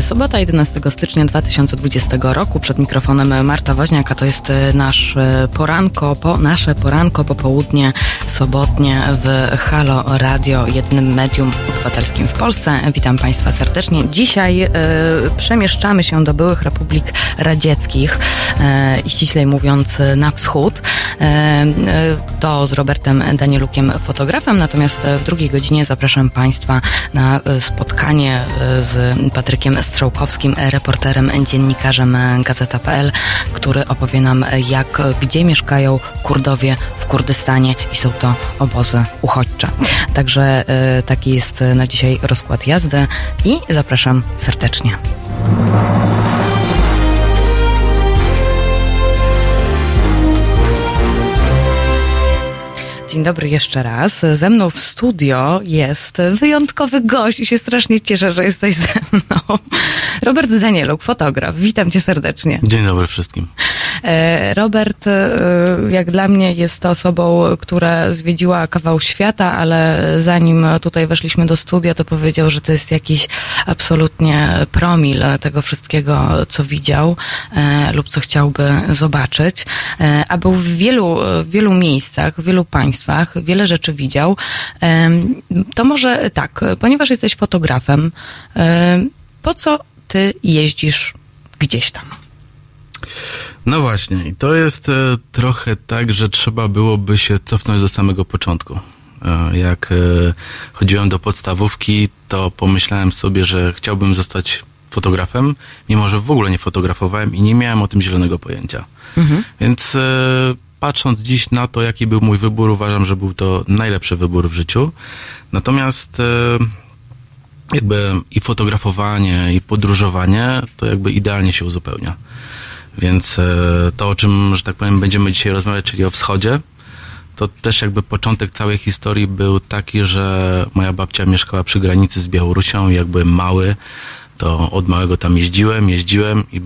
Sobota 11 stycznia 2020 roku. Przed mikrofonem Marta Woźniak, a to jest e, nasz e, poranko, po, nasze poranko, popołudnie sobotnie w Halo Radio, jednym medium obywatelskim w Polsce. Witam Państwa serdecznie. Dzisiaj e, przemieszczamy się do byłych republik radzieckich i ściślej mówiąc na wschód. E, to z Robertem Danielukiem, fotografem, natomiast w drugiej godzinie zapraszam Państwa na spotkanie z Patrykiem Strzałkowskim, reporterem, dziennikarzem Gazeta.pl, który opowie nam, jak, gdzie mieszkają Kurdowie w Kurdystanie i są to obozy uchodźcze. Także e, taki jest na dzisiaj rozkład jazdy i zapraszam serdecznie. Dzień dobry jeszcze raz. Ze mną w studio jest wyjątkowy gość i się strasznie cieszę, że jesteś ze mną. Robert Danieluk, fotograf. Witam cię serdecznie. Dzień dobry wszystkim. E, Robert, e, jak dla mnie, jest osobą, która zwiedziła kawał świata, ale zanim tutaj weszliśmy do studia, to powiedział, że to jest jakiś absolutnie promil tego wszystkiego, co widział e, lub co chciałby zobaczyć. A był w wielu, wielu miejscach, w wielu państwach, wiele rzeczy widział. To może tak, ponieważ jesteś fotografem, em, po co ty jeździsz gdzieś tam? No właśnie, i to jest e, trochę tak, że trzeba byłoby się cofnąć do samego początku. E, jak e, chodziłem do podstawówki, to pomyślałem sobie, że chciałbym zostać fotografem, mimo że w ogóle nie fotografowałem i nie miałem o tym zielonego pojęcia. Więc e, patrząc dziś na to, jaki był mój wybór, uważam, że był to najlepszy wybór w życiu. Natomiast e, jakby i fotografowanie, i podróżowanie to jakby idealnie się uzupełnia. Więc e, to, o czym, że tak powiem, będziemy dzisiaj rozmawiać, czyli o wschodzie, to też jakby początek całej historii był taki, że moja babcia mieszkała przy granicy z Białorusią i jak byłem mały, to od małego tam jeździłem, jeździłem i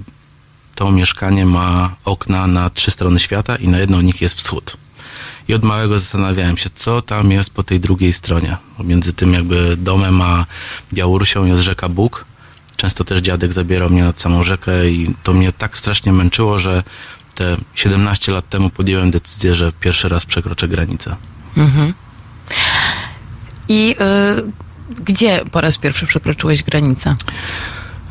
to mieszkanie ma okna na trzy strony świata i na jedną z nich jest wschód. I od małego zastanawiałem się, co tam jest po tej drugiej stronie. Między tym jakby domem a Białorusią jest rzeka Bóg. Często też dziadek zabierał mnie nad samą rzekę i to mnie tak strasznie męczyło, że te 17 lat temu podjąłem decyzję, że pierwszy raz przekroczę granicę. I y, gdzie po raz pierwszy przekroczyłeś granicę?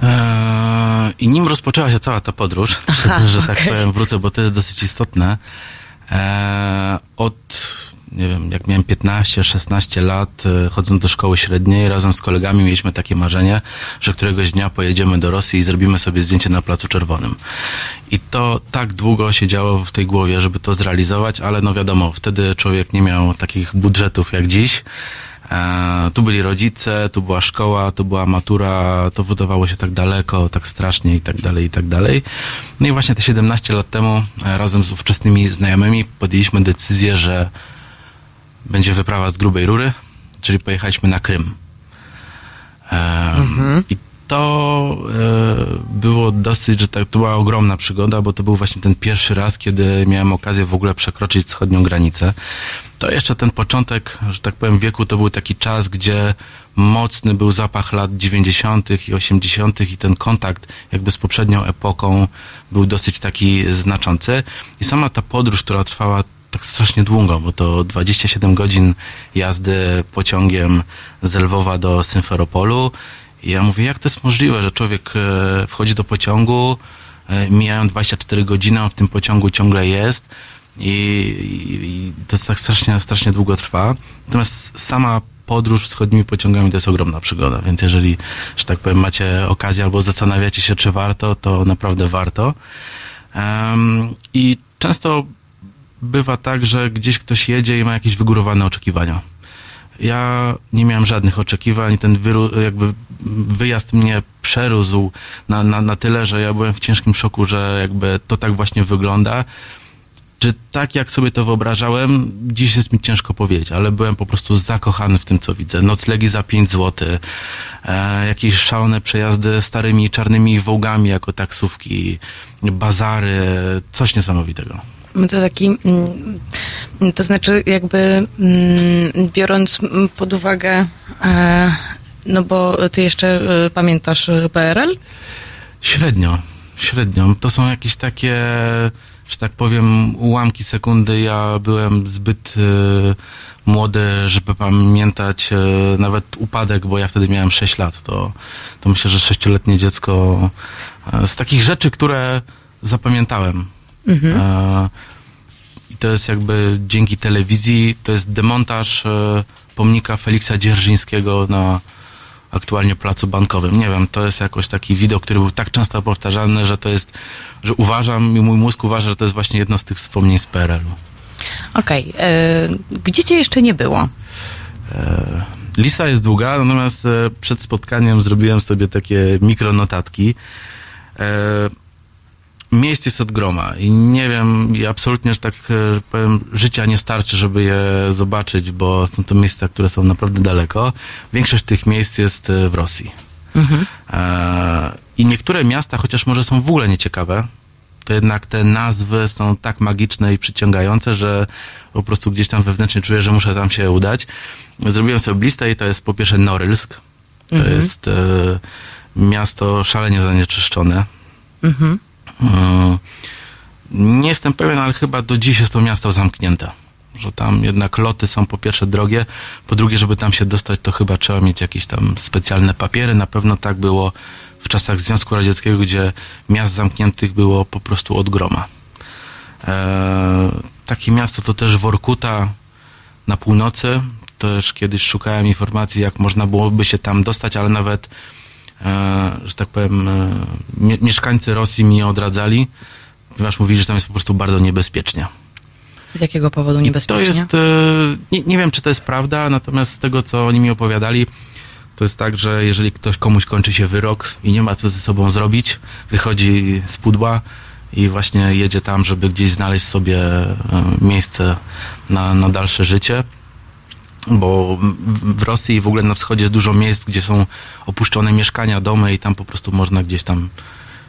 Eee, I nim rozpoczęła się cała ta podróż, Aha, że tak okej. powiem, wrócę, bo to jest dosyć istotne. Eee, od, nie wiem, jak miałem 15-16 lat, e, chodząc do szkoły średniej, razem z kolegami mieliśmy takie marzenie, że któregoś dnia pojedziemy do Rosji i zrobimy sobie zdjęcie na Placu Czerwonym. I to tak długo się działo w tej głowie, żeby to zrealizować, ale no wiadomo, wtedy człowiek nie miał takich budżetów jak dziś. E, tu byli rodzice, tu była szkoła, tu była matura, to wydawało się tak daleko, tak strasznie i tak dalej, i tak dalej. No i właśnie te 17 lat temu e, razem z ówczesnymi znajomymi podjęliśmy decyzję, że będzie wyprawa z grubej rury, czyli pojechaliśmy na Krym. E, I to e, było dosyć, że tak, to była ogromna przygoda, bo to był właśnie ten pierwszy raz, kiedy miałem okazję w ogóle przekroczyć wschodnią granicę. To jeszcze ten początek, że tak powiem, wieku to był taki czas, gdzie mocny był zapach lat 90. i 80. i ten kontakt jakby z poprzednią epoką był dosyć taki znaczący. I sama ta podróż, która trwała tak strasznie długo, bo to 27 godzin jazdy pociągiem z Lwowa do Symferopolu. I ja mówię, jak to jest możliwe, że człowiek e, wchodzi do pociągu, e, mijają 24 godziny, on w tym pociągu ciągle jest i, i, i to tak strasznie, strasznie długo trwa. Natomiast sama podróż wschodnimi pociągami to jest ogromna przygoda, więc jeżeli, że tak powiem, macie okazję albo zastanawiacie się, czy warto, to naprawdę warto. Em, I często bywa tak, że gdzieś ktoś jedzie i ma jakieś wygórowane oczekiwania. Ja nie miałem żadnych oczekiwań, ten wyru, jakby wyjazd mnie przerósł na, na, na tyle, że ja byłem w ciężkim szoku, że jakby to tak właśnie wygląda. Czy tak jak sobie to wyobrażałem, dziś jest mi ciężko powiedzieć, ale byłem po prostu zakochany w tym, co widzę. Noclegi za 5 zł, e, jakieś szalone przejazdy starymi czarnymi wołgami jako taksówki, bazary, coś niesamowitego. To taki, mm, to znaczy jakby mm, biorąc pod uwagę e, No bo ty jeszcze y, pamiętasz PRL? Średnio, średnio. To są jakieś takie, że tak powiem, ułamki sekundy. Ja byłem zbyt y, młody, żeby pamiętać nawet upadek, bo ja wtedy miałem 6 lat. To, to myślę, że sześcioletnie dziecko z takich rzeczy, które zapamiętałem. Mhm. E, I to jest jakby dzięki telewizji, to jest demontaż e, pomnika Feliksa Dzierżyńskiego na aktualnie placu bankowym. Nie wiem, to jest jakoś taki widok, który był tak często powtarzany, że to jest, że uważam i mój mózg uważa, że to jest właśnie jedno z tych wspomnień z PRL-u. Okej. y, Gdzie cię jeszcze nie było? E, Lista jest długa, natomiast e, przed spotkaniem zrobiłem sobie takie mikronotatki. E, Miejsc jest od groma i nie wiem, i absolutnie, że tak e, powiem, życia nie starczy, żeby je zobaczyć, bo są to miejsca, które są naprawdę daleko. Większość tych miejsc jest e, w Rosji. Mhm. E, I niektóre miasta, chociaż może są w ogóle nieciekawe, to jednak te nazwy są tak magiczne i przyciągające, że po prostu gdzieś tam wewnętrznie czuję, że muszę tam się udać. Zrobiłem sobie listę i to jest po pierwsze Norylsk. To Mhm. jest e, miasto szalenie zanieczyszczone. Mhm. E, nie jestem pewien, ale chyba do dziś jest to miasto zamknięte. Że tam jednak loty są po pierwsze drogie, po drugie, żeby tam się dostać, to chyba trzeba mieć jakieś tam specjalne papiery. Na pewno tak było w czasach Związku Radzieckiego, gdzie miast zamkniętych było po prostu od groma. E, takie miasto to też Workuta na północy. Też kiedyś szukałem informacji, jak można byłoby się tam dostać, ale nawet, że tak powiem, e, mie- mieszkańcy Rosji mi odradzali, ponieważ mówili, że tam jest po prostu bardzo niebezpiecznie. Z jakiego powodu I niebezpiecznie? To jest, e, nie, nie wiem, czy to jest prawda, natomiast z tego, co oni mi opowiadali, to jest tak, że jeżeli ktoś komuś kończy się wyrok i nie ma co ze sobą zrobić, wychodzi z pudła i właśnie jedzie tam, żeby gdzieś znaleźć sobie e, miejsce na, na dalsze życie. Bo w- Rosji i w ogóle na wschodzie jest dużo miejsc, gdzie są opuszczone mieszkania, domy i tam po prostu można gdzieś tam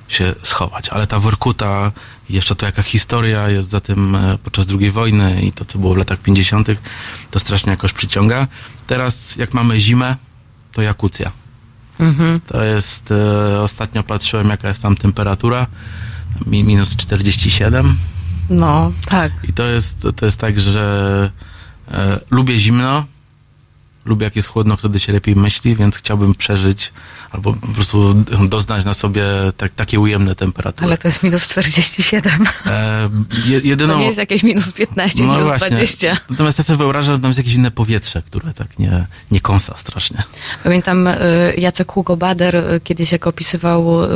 się schować. Ale ta Workuta, jeszcze to jaka historia jest za tym e, podczas II wojny i to, co było w latach 50., to strasznie jakoś przyciąga. Teraz, jak mamy zimę, to Jakucja. Mhm. To jest, e, ostatnio patrzyłem, jaka jest tam temperatura, mi, minus 47. No, tak. I to jest, to jest tak, że lubię zimno, lubię jak jest chłodno, wtedy się lepiej myśli, więc chciałbym przeżyć albo po prostu doznać na sobie tak, takie ujemne temperatury. Ale to jest minus 47. E, je, jedyną... To nie jest jakieś minus 15, minus 20. Natomiast ja sobie wyobrażam, że tam jest jakieś inne powietrze, które tak nie, nie kąsa strasznie. Pamiętam y, Jacek Hugo Bader y, kiedyś jak opisywał y,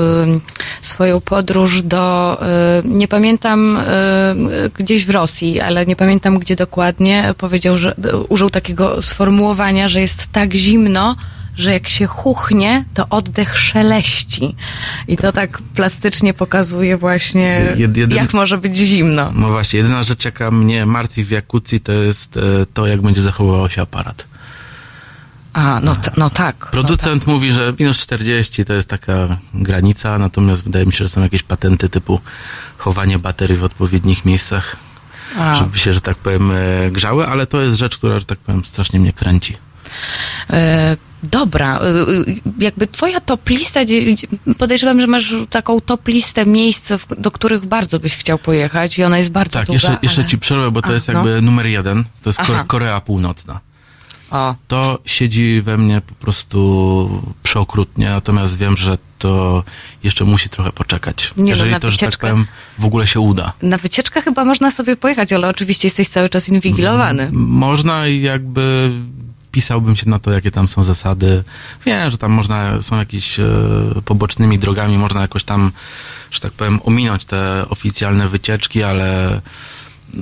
swoją podróż do, nie pamiętam gdzieś w Rosji, ale nie pamiętam gdzie dokładnie, powiedział, że użył takiego sformułowania, że jest tak zimno, że jak się chuchnie, to oddech szeleści. I to tak plastycznie pokazuje właśnie, Jed- jeden- jak może być zimno. No właśnie, jedyna rzecz, jaka mnie martwi w Jakucji, to jest e, to, jak będzie zachowywał się aparat. A, no, t- no tak. Producent mówi, że minus 40 to jest taka granica, natomiast wydaje mi się, że są jakieś patenty typu chowanie baterii w odpowiednich miejscach, No tak. A. żeby się, że tak powiem, e, grzały, ale to jest rzecz, która, że tak powiem, strasznie mnie kręci. E, dobra, e, e, jakby twoja top lista, podejrzewam, że masz taką top listę miejsc, do których bardzo byś chciał pojechać i ona jest bardzo Tak, długa. jeszcze, jeszcze ale... ci przerwę, bo to A, jest no. jakby numer jeden, to jest Aha. Kore- Korea Północna. O, To siedzi we mnie po prostu przeokrutnie, natomiast wiem, że to jeszcze musi trochę poczekać. Nie no, Jeżeli na to, że tak powiem, w ogóle się uda. na wycieczkę chyba można sobie pojechać, ale oczywiście jesteś cały czas inwigilowany. Można i jakby pisałbym się na to, jakie tam są zasady. Wiem, że tam można, są jakieś e, pobocznymi drogami, można jakoś tam, że tak powiem, ominąć te oficjalne wycieczki, ale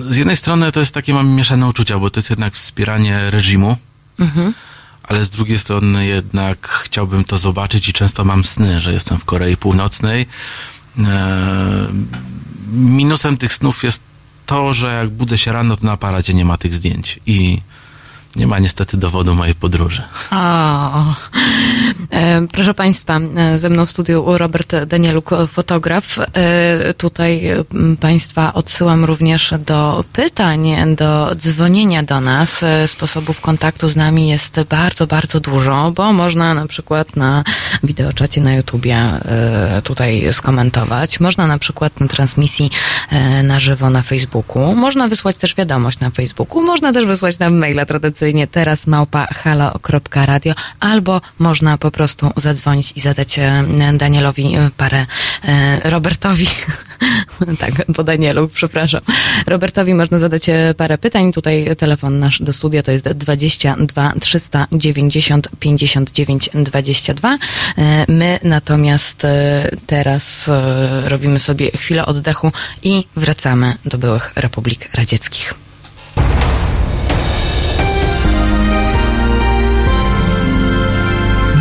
z jednej strony to jest takie, mam mieszane uczucia, bo to jest jednak wspieranie reżimu, Mhm. ale z drugiej strony jednak chciałbym to zobaczyć i często mam sny, że jestem w Korei Północnej. E, minusem tych snów jest to, że jak budzę się rano, to na aparacie nie ma tych zdjęć i nie ma niestety dowodu mojej podróży. O. E, proszę Państwa, e, ze mną w studiu Robert Danieluk, fotograf. E, tutaj Państwa odsyłam również do pytań, do dzwonienia do nas. Sposobów kontaktu z nami jest bardzo, bardzo dużo, bo można na przykład na wideoczacie na YouTubie tutaj skomentować. Można na przykład na transmisji na żywo na Facebooku. Można wysłać też wiadomość na Facebooku. Można też wysłać nam maila tradycyjnie teraz małpa halo.radio albo można po prostu zadzwonić i zadać e, Danielowi e, parę, e, Robertowi, tak, po Danielu, przepraszam. Robertowi można zadać parę pytań. Tutaj telefon nasz do studia to jest 22 390 59 22. My natomiast teraz robimy sobie chwilę oddechu i wracamy do byłych republik radzieckich.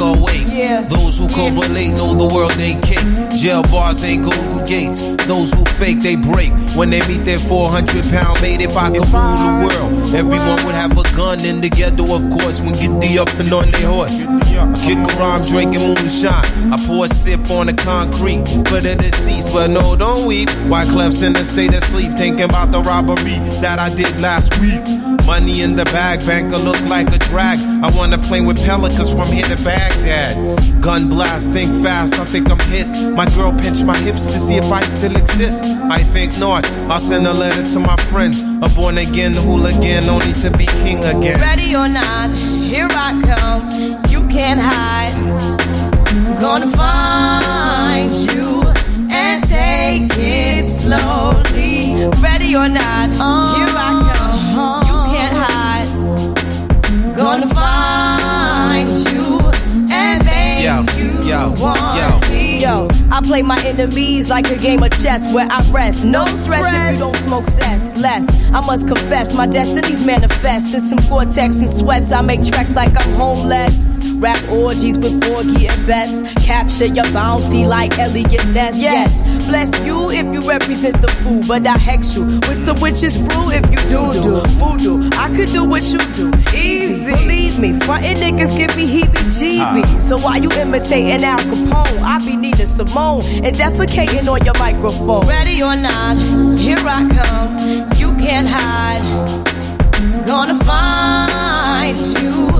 Walk awake. Yeah. Those who correlate know the world ain't kick. Jail bars ain't golden gates. Those who fake, they break. When they meet their 400 pound mate, if I could rule the world, everyone would have a gun in the ghetto, of course. When get the up and on their horse. Kick around drinking moonshine. I pour a sip on the concrete for the deceased, but no, don't weep. Why Clef's in a state of sleep, thinking about the robbery that I did last week. Money in the bag, banker look like a drag. I wanna play with pelicans from here to Baghdad. Gun blast, think fast, I think I'm hit. My girl pinched my hips to see if I still exist. I think not. I'll send a letter to my friends. A born again hooligan, only to be king again. Ready or not, here I come. You can't hide. Gonna find you and take it slowly. Ready or not, here I come. Gonna find you and make yo, you yo, want yo. me. Yo. I play my enemies like a game of chess where I rest. No stress if you don't smoke cess. Less, I must confess, my destinies manifest. In some cortex and sweats, I make tracks like I'm homeless. Rap orgies with Borgie and Best. Capture your bounty like Elliot Ness. Yes, bless you if you represent the fool, but I hex you with some witches brew if you do do voodoo. I could do what you do, easy. Believe me, frontin' niggas give me heebie-jeebies. So why you imitating Al Capone? I be needing Simone and defecating on your microphone. Ready or not, here I come. You can't hide. Gonna find you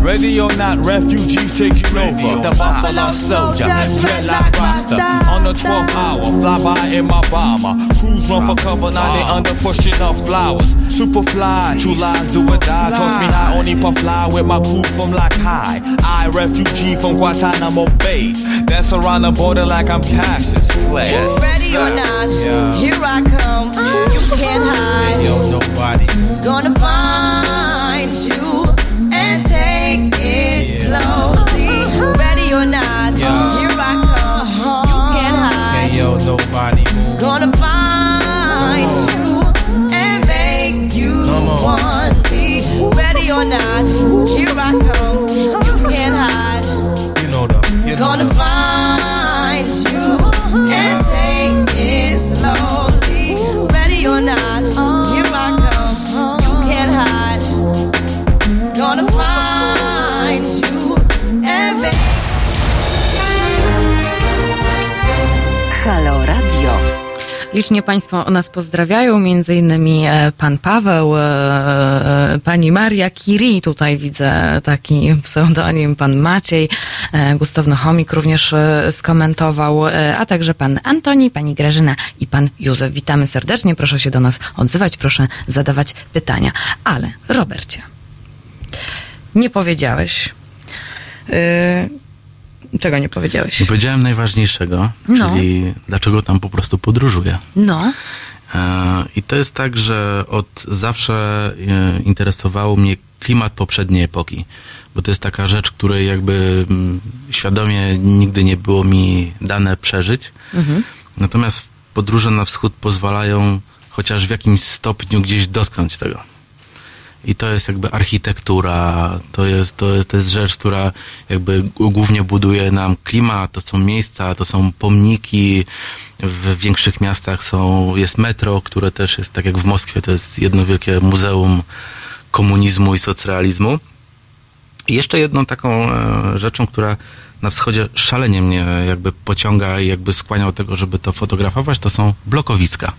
Ready or not, refugees taking over. The Buffalo Soldier, dreadlock roster. On the 12th hour, fly by in my bomber. Crews run for cover, now they under pushing up flowers. Super fly, true lies do or die. Toss me high, only puff fly with my crew from like high. I, refugee from Guantanamo Bay. Dance around the border like I'm Cassius Clay. Ready or not, here I come. You can't hide. Yo, nobody. Gonna find yo, nobody Licznie Państwo nas pozdrawiają, między innymi e, pan Paweł, e, e, pani Maria Kiri, tutaj widzę taki pseudonim, pan Maciej, Gustawno Chomik również skomentował, a także pan Antoni, pani Grażyna i pan Józef. Witamy serdecznie, proszę się do nas odzywać, proszę zadawać pytania. Ale, Robercie, nie powiedziałeś, Czego nie powiedziałeś? Nie powiedziałem najważniejszego, no. czyli dlaczego tam po prostu podróżuję. No. E, I to jest tak, że od zawsze e, interesowało mnie klimat poprzedniej epoki, bo to jest taka rzecz, której jakby mm, świadomie nigdy nie było mi dane przeżyć. Mhm. Natomiast podróże na wschód pozwalają chociaż w jakimś stopniu gdzieś dotknąć tego. I to jest jakby architektura, to jest, to jest, to jest rzecz, która jakby głównie buduje nam klimat, to są miejsca, to są pomniki, w większych miastach są, jest metro, które też jest, tak jak w Moskwie, to jest jedno wielkie muzeum komunizmu i socrealizmu. I jeszcze jedną taką e, rzeczą, która na wschodzie szalenie mnie jakby pociąga i jakby skłania do tego, żeby to fotografować, to są blokowiska.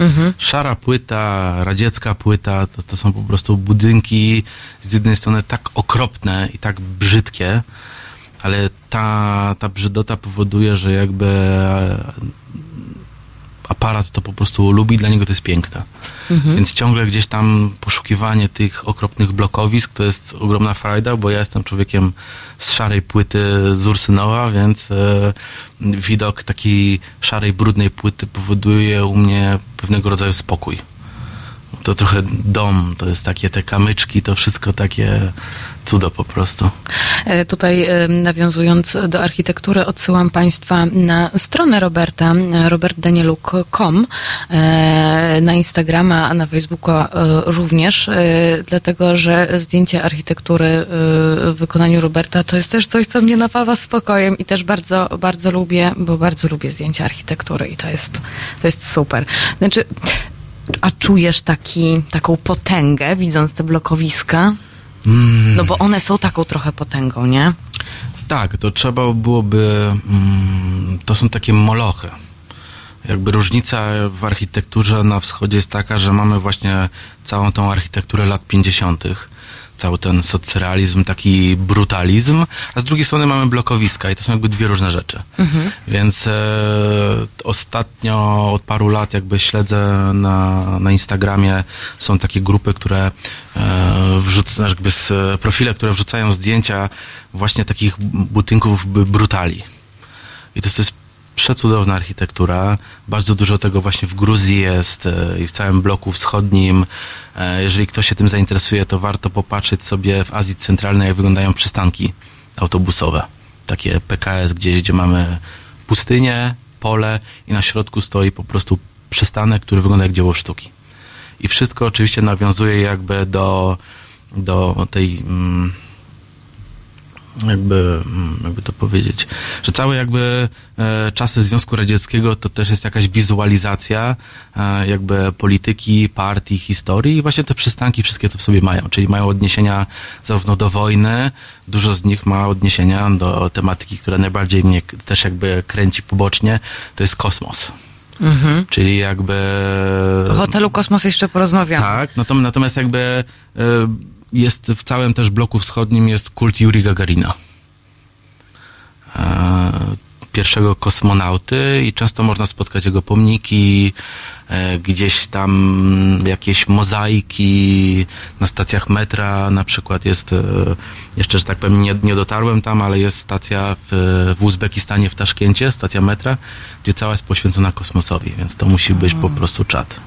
Mhm. Szara płyta, radziecka płyta, to, to są po prostu budynki z jednej strony tak okropne i tak brzydkie, ale ta, ta brzydota powoduje, że jakby aparat to po prostu lubi, dla niego to jest piękne. Mhm. Więc ciągle gdzieś tam poszukiwanie tych okropnych blokowisk to jest ogromna frajda, bo ja jestem człowiekiem z szarej płyty z Ursynowa, więc e, widok takiej szarej, brudnej płyty powoduje u mnie pewnego rodzaju spokój. To trochę dom, to jest takie te kamyczki, to wszystko takie cudo po prostu. E, tutaj e, nawiązując do architektury, odsyłam Państwa na stronę Roberta, e, robertdanieluk.com, na Instagrama, a na Facebooka również, dlatego że zdjęcie architektury w wykonaniu Roberta to jest też coś, co mnie napawa spokojem i też bardzo, bardzo lubię, bo bardzo lubię zdjęcia architektury i to jest, to jest super. Znaczy, a czujesz taki, taką potęgę, widząc te blokowiska? No bo one są taką trochę potęgą, nie? Tak, to trzeba byłoby. Mm, to są takie molochy. Jakby różnica w architekturze na wschodzie jest taka, że mamy właśnie całą tą architekturę lat 50 cały ten socrealizm, taki brutalizm, a z drugiej strony mamy blokowiska i to są jakby dwie różne rzeczy. Mhm. Więc e, ostatnio od paru lat jakby śledzę na, na Instagramie są takie grupy, które e, wrzucają, jakby z profile, które wrzucają zdjęcia właśnie takich budynków brutali. I to jest przecudowna architektura. Bardzo dużo tego właśnie w Gruzji jest e, i w całym bloku wschodnim. E, jeżeli ktoś się tym zainteresuje, to warto popatrzeć sobie w Azji Centralnej, jak wyglądają przystanki autobusowe. Takie PKS gdzieś, gdzie mamy pustynię, pole i na środku stoi po prostu przystanek, który wygląda jak dzieło sztuki. I wszystko oczywiście nawiązuje jakby do, do tej... Mm, jakby, mm, jakby to powiedzieć, że całe jakby e, czasy Związku Radzieckiego to też jest jakaś wizualizacja e, jakby polityki, partii, historii i właśnie te przystanki wszystkie to w sobie mają, czyli mają odniesienia zarówno do wojny, dużo z nich ma odniesienia do tematyki, która najbardziej mnie też jakby kręci pobocznie, to jest kosmos. Mhm. Czyli jakby... O hotelu Kosmos jeszcze porozmawiamy. Tak, natomiast jakby e, jest w całym też bloku wschodnim jest kult Yuri Gagarina. E, pierwszego kosmonauty i często można spotkać jego pomniki, gdzieś tam jakieś mozaiki na stacjach metra, na przykład jest, e, jeszcze, że tak powiem, nie, nie dotarłem tam, ale jest stacja w, w Uzbekistanie, w Taszkencie, stacja metra, gdzie cała jest poświęcona kosmosowi, więc to musi być po prostu czat.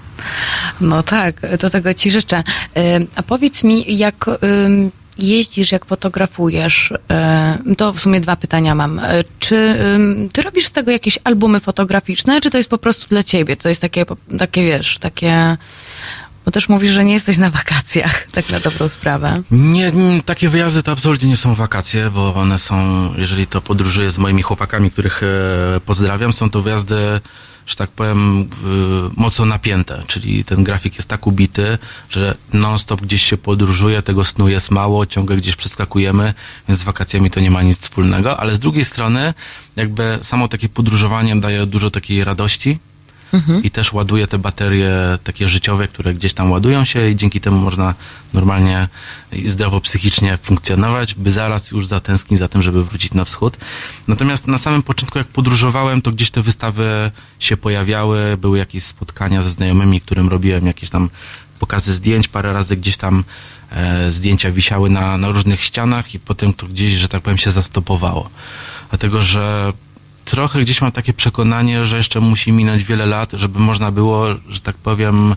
No tak, do tego ci życzę. A powiedz mi, jak jeździsz, jak fotografujesz, to w sumie dwa pytania mam. Czy ty robisz z tego jakieś albumy fotograficzne, czy to jest po prostu dla ciebie? To jest takie, takie wiesz, takie... Bo też mówisz, że nie jesteś na wakacjach, tak na dobrą sprawę. Nie, takie wyjazdy to absolutnie nie są wakacje, bo one są, jeżeli to podróżuję z moimi chłopakami, których e, pozdrawiam, są to wyjazdy że tak powiem, y, mocno napięte, czyli ten grafik jest tak ubity, że non-stop gdzieś się podróżuje, tego snu jest mało, ciągle gdzieś przeskakujemy, więc z wakacjami to nie ma nic wspólnego, ale z drugiej strony jakby samo takie podróżowanie daje dużo takiej radości, i też ładuje te baterie takie życiowe, które gdzieś tam ładują się i dzięki temu można normalnie i zdrowo psychicznie funkcjonować, by zaraz już zatęsknić za tym, żeby wrócić na wschód. Natomiast na samym początku, jak podróżowałem, to gdzieś te wystawy się pojawiały, były jakieś spotkania ze znajomymi, którym robiłem jakieś tam pokazy zdjęć, parę razy gdzieś tam e, zdjęcia wisiały na, na różnych ścianach i potem to gdzieś, że tak powiem, się zastopowało. Dlatego, że trochę gdzieś mam takie przekonanie, że jeszcze musi minąć wiele lat, żeby można było, że tak powiem,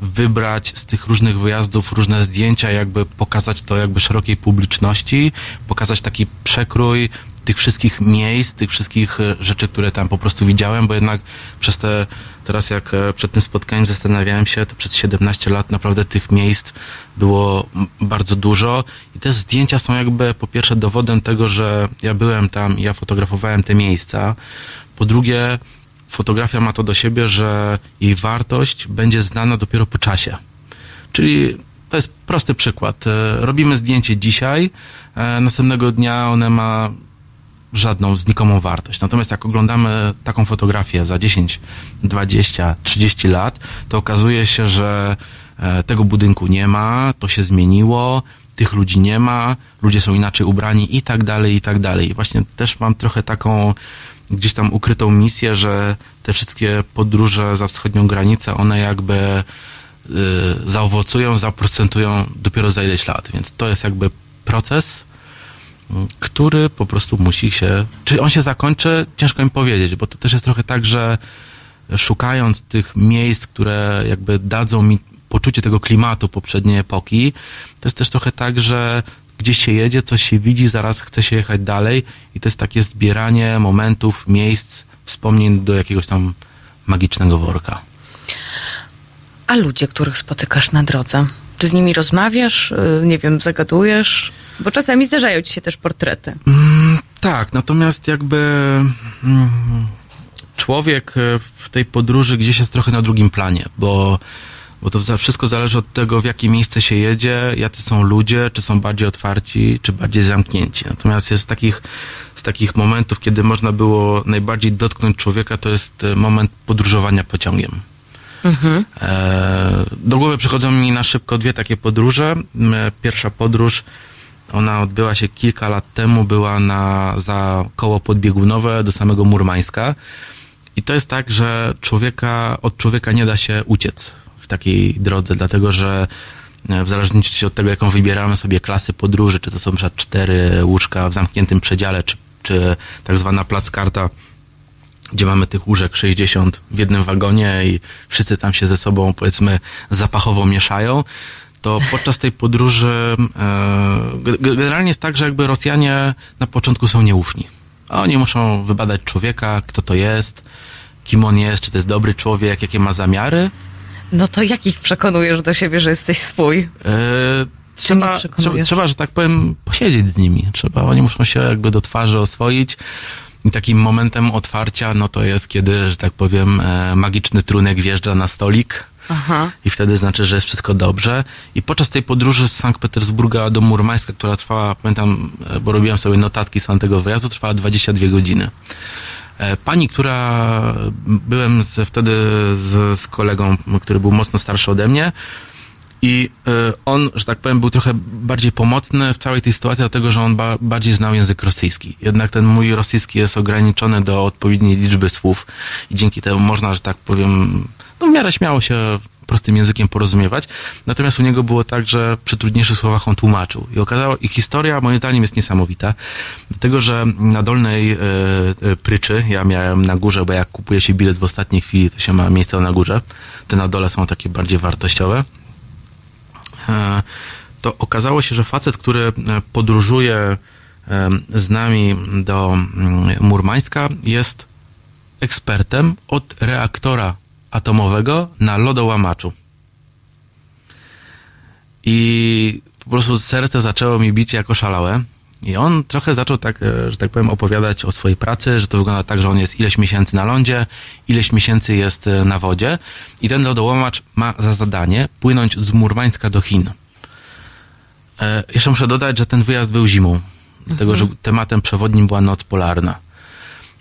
wybrać z tych różnych wyjazdów różne zdjęcia, jakby pokazać to jakby szerokiej publiczności, pokazać taki przekrój tych wszystkich miejsc, tych wszystkich e, rzeczy, które tam po prostu widziałem, bo jednak przez te, teraz jak e, przed tym spotkaniem zastanawiałem się, to przez 17 lat naprawdę tych miejsc było bardzo dużo i te zdjęcia są jakby po pierwsze dowodem tego, że ja byłem tam i ja fotografowałem te miejsca, po drugie fotografia ma to do siebie, że jej wartość będzie znana dopiero po czasie. Czyli to jest prosty przykład. E, Robimy zdjęcie dzisiaj, e, następnego dnia one ma żadną znikomą wartość. Natomiast jak oglądamy taką fotografię za 10, 20, 30 lat, to okazuje się, że e, tego budynku nie ma, to się zmieniło, tych ludzi nie ma, ludzie są inaczej ubrani i tak dalej, i tak dalej. Właśnie też mam trochę taką gdzieś tam ukrytą misję, że te wszystkie podróże za wschodnią granicę, one jakby y, zaowocują, zaprocentują dopiero za ileś lat. Więc to jest jakby proces, który po prostu musi się. Czy on się zakończy? Ciężko mi powiedzieć, bo to też jest trochę tak, że szukając tych miejsc, które jakby dadzą mi poczucie tego klimatu poprzedniej epoki, to jest też trochę tak, że gdzieś się jedzie, coś się widzi, zaraz chce się jechać dalej i to jest takie zbieranie momentów, miejsc, wspomnień do jakiegoś tam magicznego worka. A ludzie, których spotykasz na drodze, czy z nimi rozmawiasz, y, nie wiem, zagadujesz? Bo czasami zdarzają ci się też portrety. Tak, natomiast jakby mm, człowiek e, w tej podróży gdzieś jest trochę na drugim planie, bo, bo to wszystko zależy od tego, w jakie miejsce się jedzie, jacy są ludzie, czy są bardziej otwarci, czy bardziej zamknięci. Natomiast jest takich, z takich momentów, kiedy można było najbardziej dotknąć człowieka, to jest e, moment podróżowania pociągiem. E, do głowy przychodzą mi na szybko dwie takie podróże. Pierwsza podróż, ona odbyła się kilka lat temu, była na, za koło podbiegunowe do samego Murmańska. I to jest tak, że człowieka, od człowieka nie da się uciec w takiej drodze, dlatego że e, w zależności od tego, jaką wybieramy sobie klasy podróży, czy to są przykład cztery łóżka w zamkniętym przedziale, czy, czy tak zwana plackarta, gdzie mamy tych łóżek 60 w jednym wagonie i wszyscy tam się ze sobą, powiedzmy, zapachowo mieszają, to podczas tej podróży e, ge- ge- generalnie jest tak, że jakby Rosjanie na początku są nieufni. A Oni muszą wybadać człowieka, kto to jest, kim on jest, czy to jest dobry człowiek, jakie ma zamiary. No to jak ich przekonujesz do siebie, że jesteś swój? E, trzeba, trzeba, trzeba, że tak powiem, posiedzieć z nimi. Trzeba, oni muszą się jakby do twarzy oswoić. I takim momentem otwarcia, no to jest, kiedy, że tak powiem, e, magiczny trunek wjeżdża na stolik. Aha. I wtedy znaczy, że jest wszystko dobrze. I podczas tej podróży z Sankt Petersburga do Murmańska, która trwała, pamiętam, e, bo robiłem sobie notatki z tamtego wyjazdu, trwała 22 godziny. E, Pani, która byłem wtedy z, z kolegą, który był mocno starszy ode mnie, i e, on, że tak powiem, był trochę bardziej pomocny w całej tej sytuacji, dlatego że on ba bardziej znał język rosyjski. Jednak ten mój rosyjski jest ograniczony do odpowiedniej liczby słów i dzięki temu można, że tak powiem, no w miarę śmiało się prostym językiem porozumiewać. Natomiast u niego było tak, że przy trudniejszych słowach on tłumaczył. I okazało, i historia moim zdaniem jest niesamowita. Dlatego, że na dolnej e, e, pryczy, ja miałem na górze, bo jak kupuje się bilet w ostatniej chwili, to się ma miejsce na górze. Te na dole są takie bardziej wartościowe e, to okazało się, że facet, który podróżuje z nami do mm, Murmańska, jest ekspertem od reaktora atomowego na lodołamaczu. I po prostu serce zaczęło mi bić jako szalałe. I on trochę zaczął tak, e, że tak powiem, opowiadać o swojej pracy, że to wygląda tak, że on jest ileś miesięcy na lądzie, ileś miesięcy jest e, na wodzie i ten lodołamacz ma za zadanie płynąć z Murmańska do Chin. E, jeszcze muszę dodać, że ten wyjazd był zimą, dlatego że tematem przewodnim była noc polarna.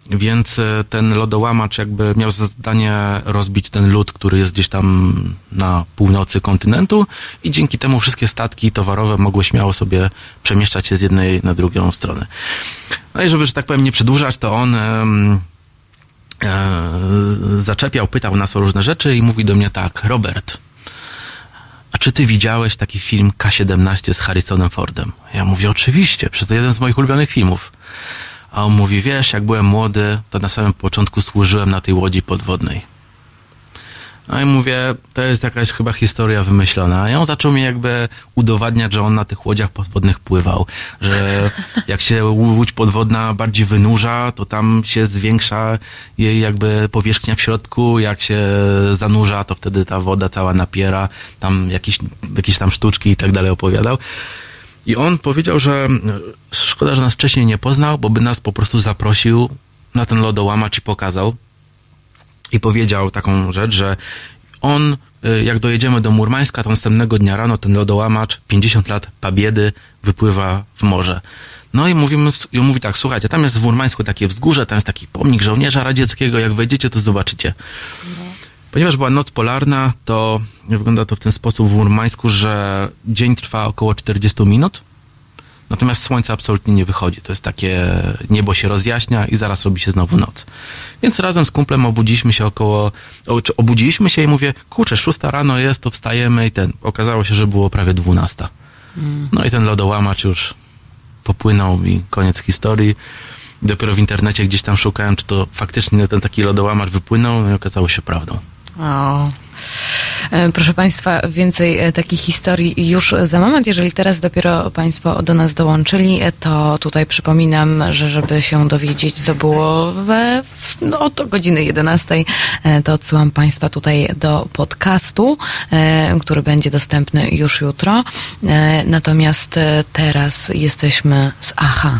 Więc e, ten lodołamacz jakby miał za zadanie rozbić ten lód, który jest gdzieś tam na północy kontynentu i dzięki temu wszystkie statki towarowe mogły śmiało sobie przemieszczać się z jednej na drugą stronę. No i żeby, że tak powiem, nie przedłużać, to on e, zaczepiał, pytał nas o różne rzeczy i mówi do mnie tak, Robert, a czy ty widziałeś taki film K-17 z Harrisonem Fordem? Ja mówię, oczywiście, przecież to jeden z moich ulubionych filmów. A on mówi, wiesz, jak byłem młody, to na samym początku służyłem na tej łodzi podwodnej. No i mówię, to jest jakaś chyba historia wymyślona. I on zaczął mi jakby udowadniać, że on na tych łodziach podwodnych pływał. Że jak się łódź podwodna bardziej wynurza, to tam się zwiększa jej jakby powierzchnia w środku. Jak się zanurza, to wtedy ta woda cała napiera. Tam jakieś, jakieś tam sztuczki i tak dalej opowiadał. I on powiedział, że szkoda, że nas wcześniej nie poznał, bo by nas po prostu zaprosił na ten lodołamacz i pokazał. I powiedział taką rzecz, że on, y, jak dojedziemy do Murmańska, to następnego dnia rano ten lodołamacz, 50 lat pabiedy, wypływa w morze. No i mówimy, i on mówi tak, słuchajcie, tam jest w Murmańsku takie wzgórze, tam jest taki pomnik żołnierza radzieckiego, jak wejdziecie, to zobaczycie. Ponieważ była noc polarna, to wygląda to w ten sposób w Murmańsku, że dzień trwa około 40 minut, natomiast słońce absolutnie nie wychodzi. To jest takie, niebo się rozjaśnia i zaraz robi się znowu noc. Więc razem z kumplem obudziliśmy się około, obudziliśmy się i mówię, kurczę, szósta rano jest, to wstajemy i ten. Okazało się, że było prawie dwunasta. No i ten lodołamacz już popłynął i koniec historii. Dopiero w internecie gdzieś tam szukałem, czy to faktycznie ten taki lodołamacz wypłynął no i okazało się prawdą. O. E, Proszę Państwa, więcej e, takich historii już za moment. Jeżeli teraz dopiero Państwo do nas dołączyli, e, to tutaj przypominam, że żeby się dowiedzieć, co było we, no, od godziny 11, e, to odsyłam Państwa tutaj do podcastu, który będzie dostępny już jutro. Natomiast teraz jesteśmy z AHA.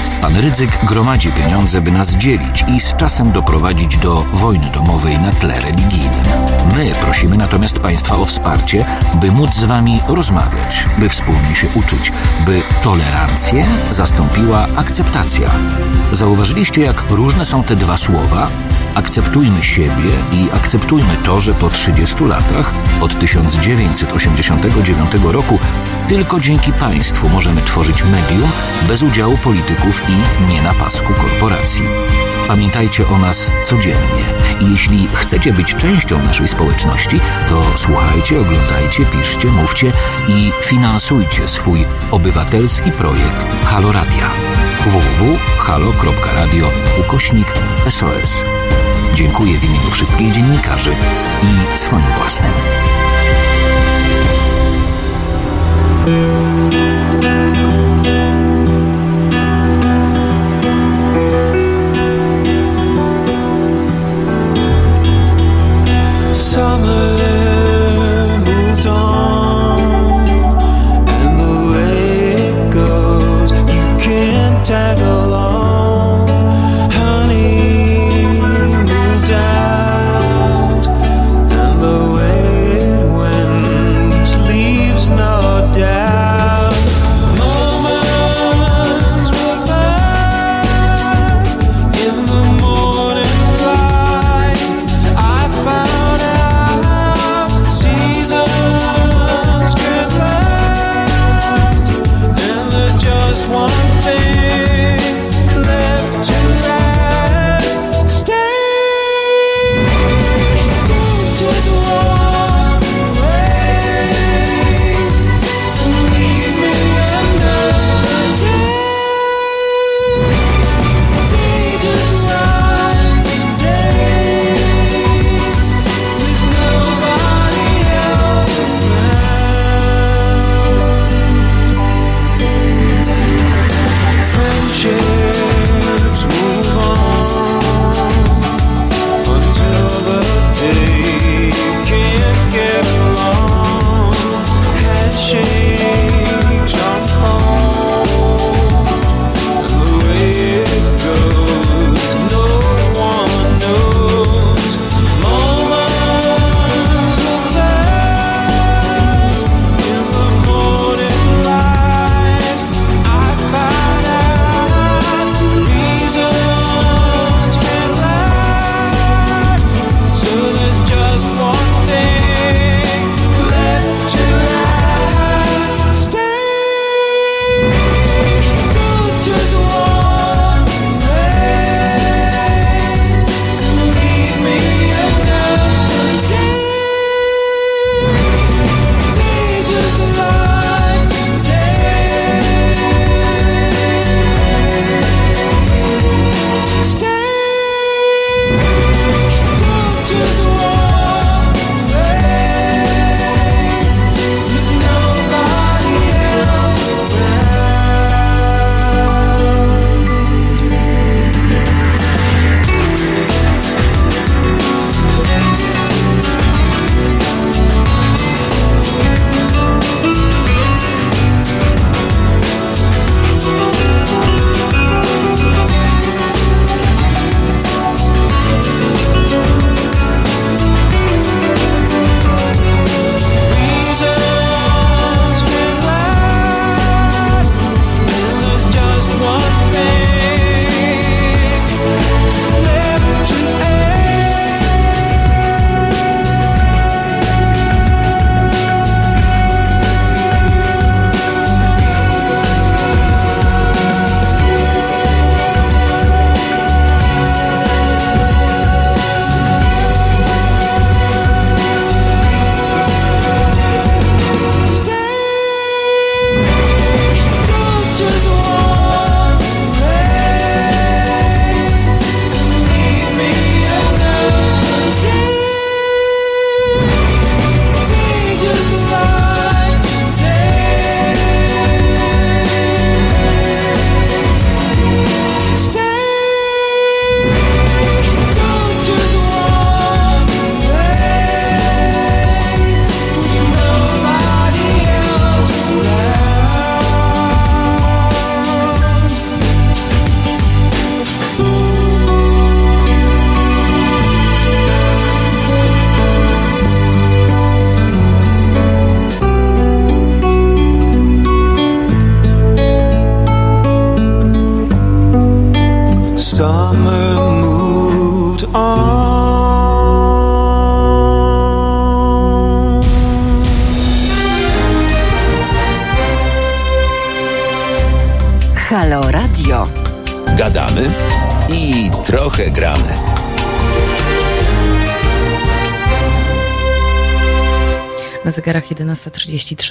Pan Rydzyk gromadzi pieniądze, by nas dzielić i z czasem doprowadzić do wojny domowej na tle religijnym. My prosimy natomiast Państwa o wsparcie, by móc z Wami rozmawiać, by wspólnie się uczyć, by tolerancję zastąpiła akceptacja. Zauważyliście, jak różne są te dwa słowa? Akceptujmy siebie i akceptujmy to, że po 30 latach, od 1989 roku, tylko dzięki państwu możemy tworzyć medium bez udziału polityków i nie na pasku korporacji. Pamiętajcie o nas codziennie i jeśli chcecie być częścią naszej społeczności, to słuchajcie, oglądajcie, piszcie, mówcie i finansujcie swój obywatelski projekt Halo Radia www.halo.radio ukośnik SOS. Dziękuję w imieniu wszystkich dziennikarzy i swoim własnym. Summer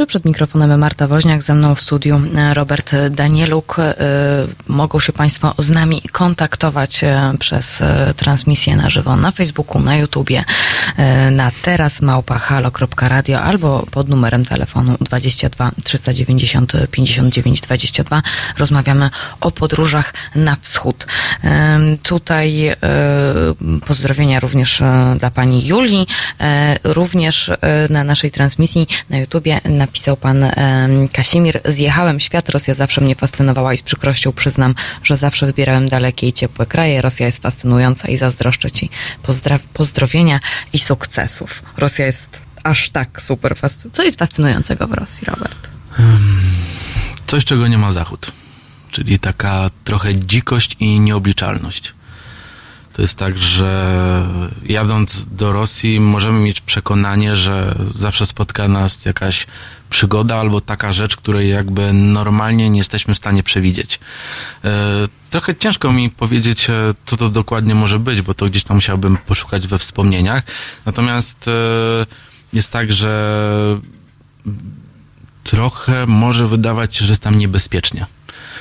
11.33 przed mikrofonem Marta Woźniak, ze mną w studiu e, Robert Danieluk. E, mogą się Państwo z nami kontaktować e, przez transmisję na żywo na Facebooku, na YouTubie, na teraz małpa.halo.radio albo pod numerem telefonu 22 390 59 22. Rozmawiamy o podróżach na wschód. Tutaj pozdrowienia również dla Pani Julii, również na naszej transmisji na YouTubie napisał pan Kasimir, zjechałem świat, Rosja zawsze mnie fascynowała i z przykrością przyznam, że zawsze wybierałem dalekie i ciepłe kraje. Rosja jest fascynująca i zazdroszczę ci Pozdra pozdrowienia i sukcesów. Rosja jest aż tak super fascynująca. Co jest fascynującego w Rosji, Robert? Coś, czego nie ma Zachód. Czyli taka trochę dzikość i nieobliczalność. To jest tak, że jadąc do Rosji możemy mieć przekonanie, że zawsze spotka nas jakaś przygoda albo taka rzecz, której jakby normalnie nie jesteśmy w stanie przewidzieć. E, trochę ciężko mi powiedzieć, e, co to dokładnie może być, bo to gdzieś tam musiałbym poszukać we wspomnieniach. Natomiast e, jest tak, że trochę może wydawać się, że jest tam niebezpiecznie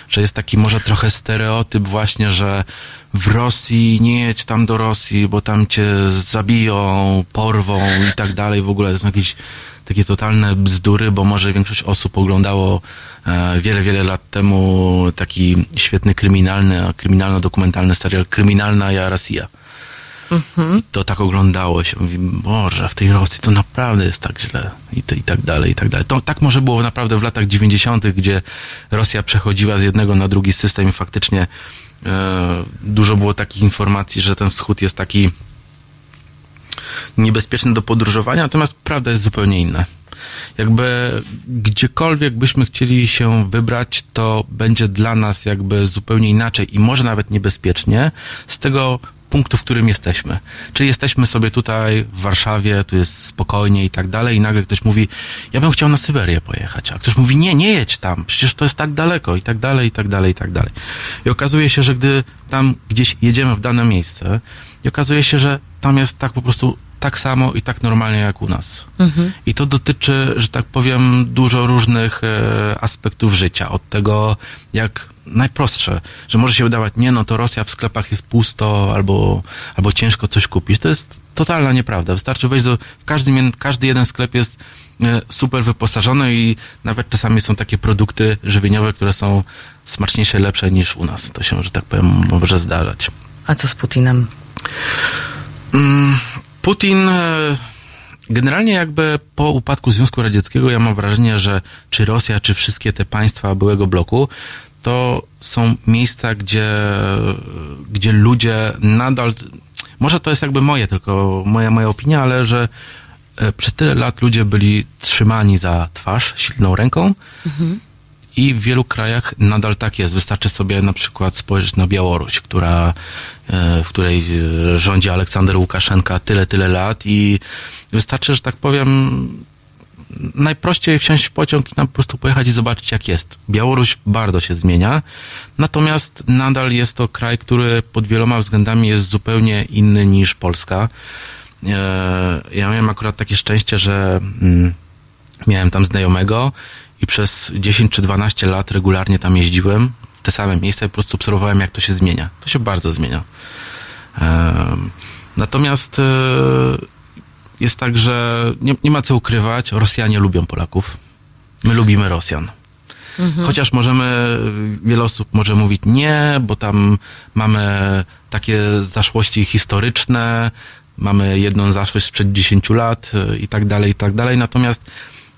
że jest taki może trochę stereotyp właśnie, że w Rosji nie jedź tam do Rosji, bo tam cię zabiją, porwą i tak dalej. W ogóle to są jakieś takie totalne bzdury, bo może większość osób oglądało e, wiele, wiele lat temu taki świetny kryminalny, kryminalno-dokumentalny serial Kryminalna ja Rosja. Mhm. To tak oglądało się. Mówi, Boże, w tej Rosji to naprawdę jest tak źle. I, to, i tak dalej, i tak dalej. To tak może było naprawdę w latach 90., gdzie Rosja przechodziła z jednego na drugi system i faktycznie e, dużo było takich informacji, że ten wschód jest taki niebezpieczny do podróżowania, natomiast prawda jest zupełnie inna. Jakby gdziekolwiek byśmy chcieli się wybrać, to będzie dla nas jakby zupełnie inaczej i może nawet niebezpiecznie z tego punktu, w którym jesteśmy. Czyli jesteśmy sobie tutaj w Warszawie, tu jest spokojnie i tak dalej i nagle ktoś mówi, ja bym chciał na Syberię pojechać, a ktoś mówi, nie, nie jedź tam, przecież to jest tak daleko i tak dalej, i tak dalej, i tak dalej. I okazuje się, że gdy tam gdzieś jedziemy w dane miejsce i okazuje się, że tam jest tak po prostu tak samo i tak normalnie jak u nas. Mhm. I to dotyczy, że tak powiem, dużo różnych e, aspektów życia. Od tego, jak najprostsze, że może się wydawać, nie no, to Rosja w sklepach jest pusto albo, albo ciężko coś kupić. To jest totalna nieprawda. Wystarczy wejść do, każdy, każdy jeden sklep jest e, super wyposażony i nawet czasami są takie produkty żywieniowe, które są smaczniejsze, lepsze niż u nas. To się, że tak powiem, może zdarzać. A co z Putinem? Mm, Putin e, generalnie jakby po upadku Związku Radzieckiego ja mam wrażenie, że czy Rosja, czy wszystkie te państwa byłego bloku, to są miejsca, gdzie, gdzie ludzie nadal, może to jest jakby moje tylko, moja, moja opinia, ale że e, przez tyle lat ludzie byli trzymani za twarz silną ręką mhm. I w wielu krajach nadal tak jest. Wystarczy sobie na przykład spojrzeć na Białoruś, która, e, w której e, rządzi Aleksander Łukaszenka tyle, tyle lat i wystarczy, że tak powiem, najprościej wsiąść w pociąg i po prostu pojechać i zobaczyć, jak jest. Białoruś bardzo się zmienia, natomiast nadal jest to kraj, który pod wieloma względami jest zupełnie inny niż Polska. E, ja miałem akurat takie szczęście, że mm, miałem tam znajomego i przez 10 czy 12 lat regularnie tam jeździłem. Te same miejsca i po prostu obserwowałem, jak to się zmienia. To się bardzo zmienia. E, natomiast e, jest tak, że nie, nie ma co ukrywać, Rosjanie lubią Polaków. My lubimy Rosjan. Mhm. Chociaż możemy, wiele osób może mówić nie, bo tam mamy takie zaszłości historyczne, mamy jedną zaszłość sprzed 10 lat y, i tak dalej, i tak dalej. Natomiast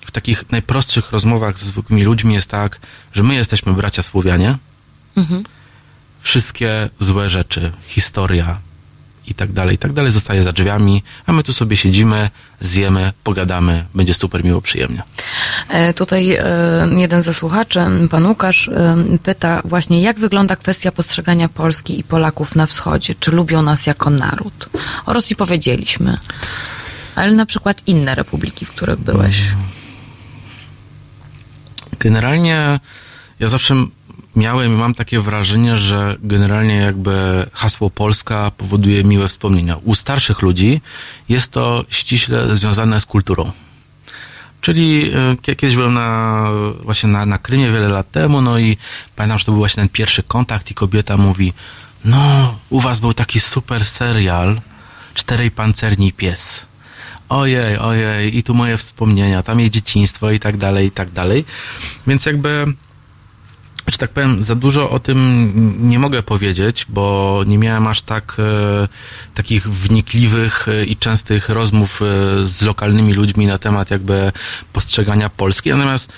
w takich najprostszych rozmowach z zwykłymi ludźmi jest tak, że my jesteśmy bracia Słowianie. Mhm. Wszystkie złe rzeczy, historia, i tak dalej, i tak dalej, zostaje za drzwiami, a my tu sobie siedzimy, zjemy, pogadamy, będzie super miło, przyjemnie. E, tutaj e, jeden ze słuchaczy, pan Łukasz, e, pyta właśnie, jak wygląda kwestia postrzegania Polski i Polaków na wschodzie? Czy lubią nas jako naród? O Rosji powiedzieliśmy, ale na przykład inne republiki, w których byłeś. Generalnie ja zawsze miałem i mam takie wrażenie, że generalnie jakby hasło Polska powoduje miłe wspomnienia. U starszych ludzi jest to ściśle związane z kulturą. Czyli e, kiedyś byłem na, właśnie na, na Krymie wiele lat temu, no i pamiętam, że to był właśnie ten pierwszy kontakt i kobieta mówi, no, u was był taki super serial, Czterej Pancerni Pies. Ojej, ojej, i tu moje wspomnienia, tam jej dzieciństwo i tak dalej, i tak dalej. Więc jakby że tak powiem, za dużo o tym nie mogę powiedzieć, bo nie miałem aż tak e, takich wnikliwych e, i częstych rozmów e, z lokalnymi ludźmi na temat jakby postrzegania Polski. Natomiast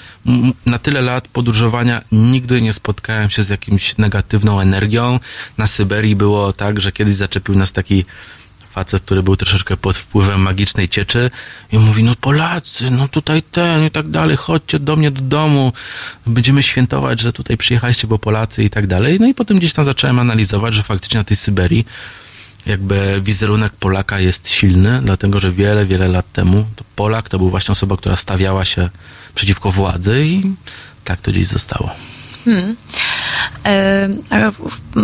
na tyle lat podróżowania nigdy nie spotkałem się z jakimś negatywną energią. Na Syberii było tak, że kiedyś zaczepił nas taki facet, który był troszeczkę pod wpływem magicznej cieczy i mówi, no Polacy, no tutaj ten i tak dalej, chodźcie do mnie do domu, będziemy świętować, że tutaj przyjechaliście, bo Polacy i tak dalej. No i potem gdzieś tam zacząłem analizować, że faktycznie na tej Syberii jakby wizerunek Polaka jest silny, dlatego że wiele, wiele lat temu to Polak to był właśnie osoba, która stawiała się przeciwko władzy i tak to gdzieś zostało. Hmm. E,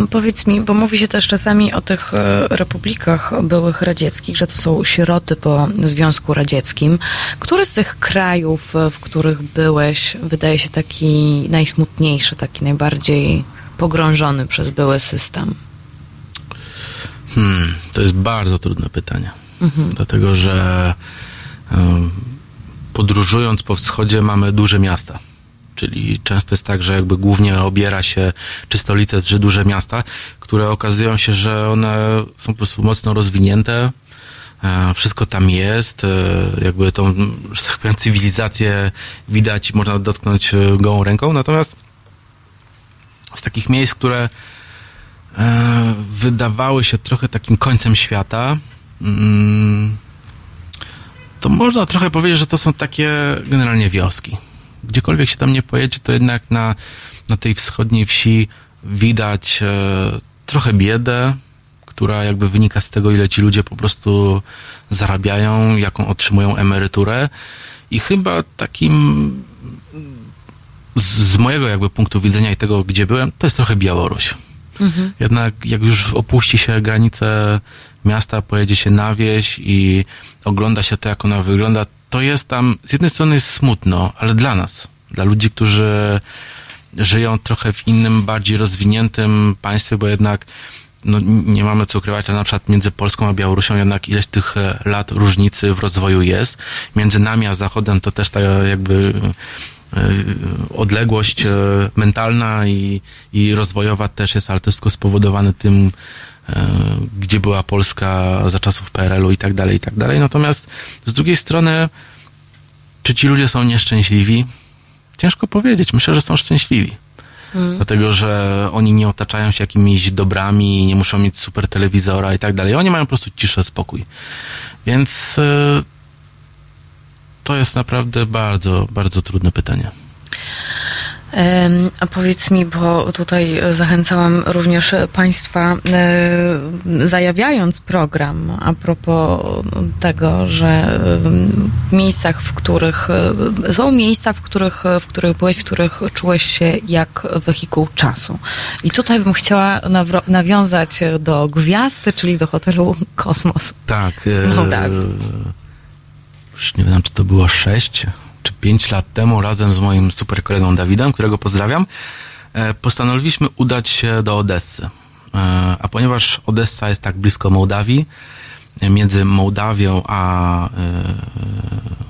powiedz mi, bo mówi się też czasami o tych e, republikach byłych radzieckich, że to są sieroty po Związku Radzieckim. Który z tych krajów, e, w których byłeś, wydaje się taki najsmutniejszy, taki najbardziej pogrążony przez były system? Hmm, to jest bardzo trudne pytanie. Mhm. Dlatego, że podróżując po wschodzie mamy duże miasta. Czyli często jest tak, że jakby głównie obiera się czy stolice, czy duże miasta, które okazują się, że one są po prostu mocno rozwinięte, e, wszystko tam jest, e, jakby tą, że tak powiem, cywilizację widać i można dotknąć e, gołą ręką, natomiast z takich miejsc, które wydawały się trochę takim końcem świata, mm, to można trochę powiedzieć, że to są takie generalnie wioski. Gdziekolwiek się tam nie pojedzie, to jednak na, na tej wschodniej wsi widać e, trochę biedę, która jakby wynika z tego, ile ci ludzie po prostu zarabiają, jaką otrzymują emeryturę. I chyba takim z, z mojego jakby punktu widzenia i tego, gdzie byłem, to jest trochę Białoruś. Mhm. Jednak jak już opuści się granice miasta, pojedzie się na wieś i ogląda się to, jak ona wygląda, to jest tam, z jednej strony jest smutno, ale dla nas, dla ludzi, którzy żyją trochę w innym, bardziej rozwiniętym państwie, bo jednak no, nie mamy co ukrywać, ale na przykład między Polską a Białorusią jednak ileś tych e, lat różnicy w rozwoju jest. Między nami a Zachodem to też ta jakby e, odległość e, mentalna i, i rozwojowa też jest, ale to wszystko spowodowane tym, gdzie była Polska za czasów PRL-u i tak dalej, i tak dalej. Natomiast z drugiej strony, czy ci ludzie są nieszczęśliwi? Ciężko powiedzieć. Myślę, że są szczęśliwi. Hmm. Dlatego, że oni nie otaczają się jakimiś dobrami, nie muszą mieć super telewizora i tak dalej. Oni mają po prostu ciszę, spokój. Więc yy, to jest naprawdę bardzo, bardzo trudne pytanie. A powiedz mi, bo tutaj zachęcałam również Państwa, e, zajawiając program a propos tego, że w miejscach, w których e, są miejsca, w których, w których byłeś, w których czułeś się jak wehikuł czasu. I tutaj bym chciała nawiązać do gwiazdy, czyli do hotelu Kosmos. Tak. E, już nie wiem, czy to było sześć czy pięć lat temu razem z moim super kolegą Dawidem, którego pozdrawiam, e, postanowiliśmy udać się do Odessy. E, a ponieważ Odessa jest tak blisko Mołdawii, e, między Mołdawią a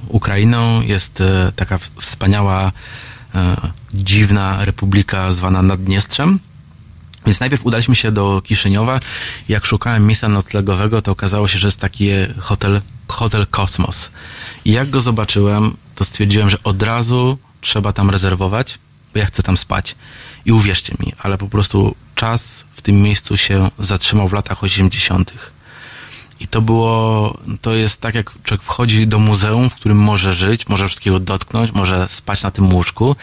Ukrainą jest taka wspaniała, dziwna republika zwana Naddniestrzem. Więc najpierw udaliśmy się do Kiszyniowa. Jak szukałem miejsca noclegowego, to okazało się, że jest taki hotel, hotel Kosmos. I jak go zobaczyłem, to stwierdziłem, że od razu trzeba tam rezerwować, bo ja chcę tam spać. I uwierzcie mi, ale po prostu czas w tym miejscu się zatrzymał w latach 80. I to było, to jest tak, jak człowiek wchodzi do muzeum, w którym może żyć, może wszystkiego dotknąć, może spać na tym łóżku.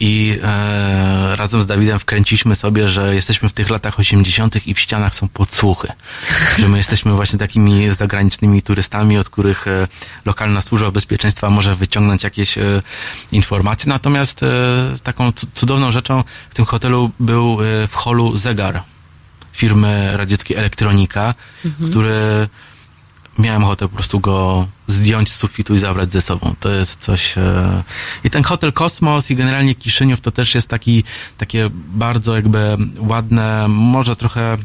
I e, razem z Dawidem wkręciliśmy sobie, że jesteśmy w tych latach 80. i w ścianach są podsłuchy. że my jesteśmy właśnie takimi zagranicznymi turystami, od których e, lokalna służba bezpieczeństwa może wyciągnąć jakieś e, informacje. Natomiast e, taką cu- cudowną rzeczą w tym hotelu był e, w holu zegar firmy radzieckiej Elektronika, który miałem ochotę po prostu go zdjąć z sufitu i zabrać ze sobą. To jest coś... E... I ten hotel Kosmos i generalnie Kiszyniów to też jest taki, takie bardzo jakby ładne, może trochę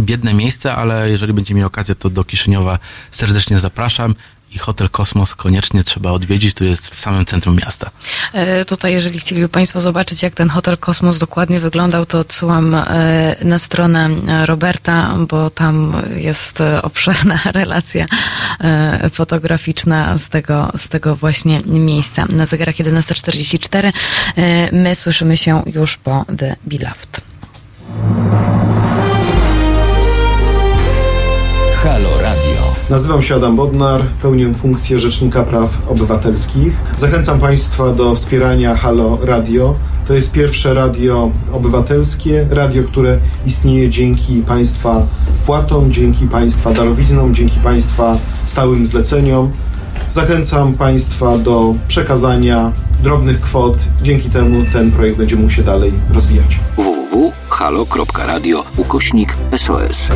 biedne miejsce, ale jeżeli będzie miał okazję, to do Kiszyniowa serdecznie zapraszam i hotel Kosmos koniecznie trzeba odwiedzić, który jest w samym centrum miasta. E, Tutaj, jeżeli chcieliby Państwo zobaczyć, jak ten hotel Kosmos dokładnie wyglądał, to odsyłam e, na stronę e, Roberta, bo tam jest e, obszerna relacja e, fotograficzna z tego, z tego właśnie miejsca. Na zegarach 11.44 e, my słyszymy się już po The Beloved. Nazywam się Adam Bodnar, pełnię funkcję Rzecznika Praw Obywatelskich. Zachęcam Państwa do wspierania Halo Radio. To jest pierwsze radio obywatelskie, radio, które istnieje dzięki Państwa wpłatom, dzięki Państwa darowiznom, dzięki Państwa stałym zleceniom. Zachęcam Państwa do przekazania drobnych kwot. Dzięki temu ten projekt będzie mógł się dalej rozwijać. www.halo.radio ukośnik SOS.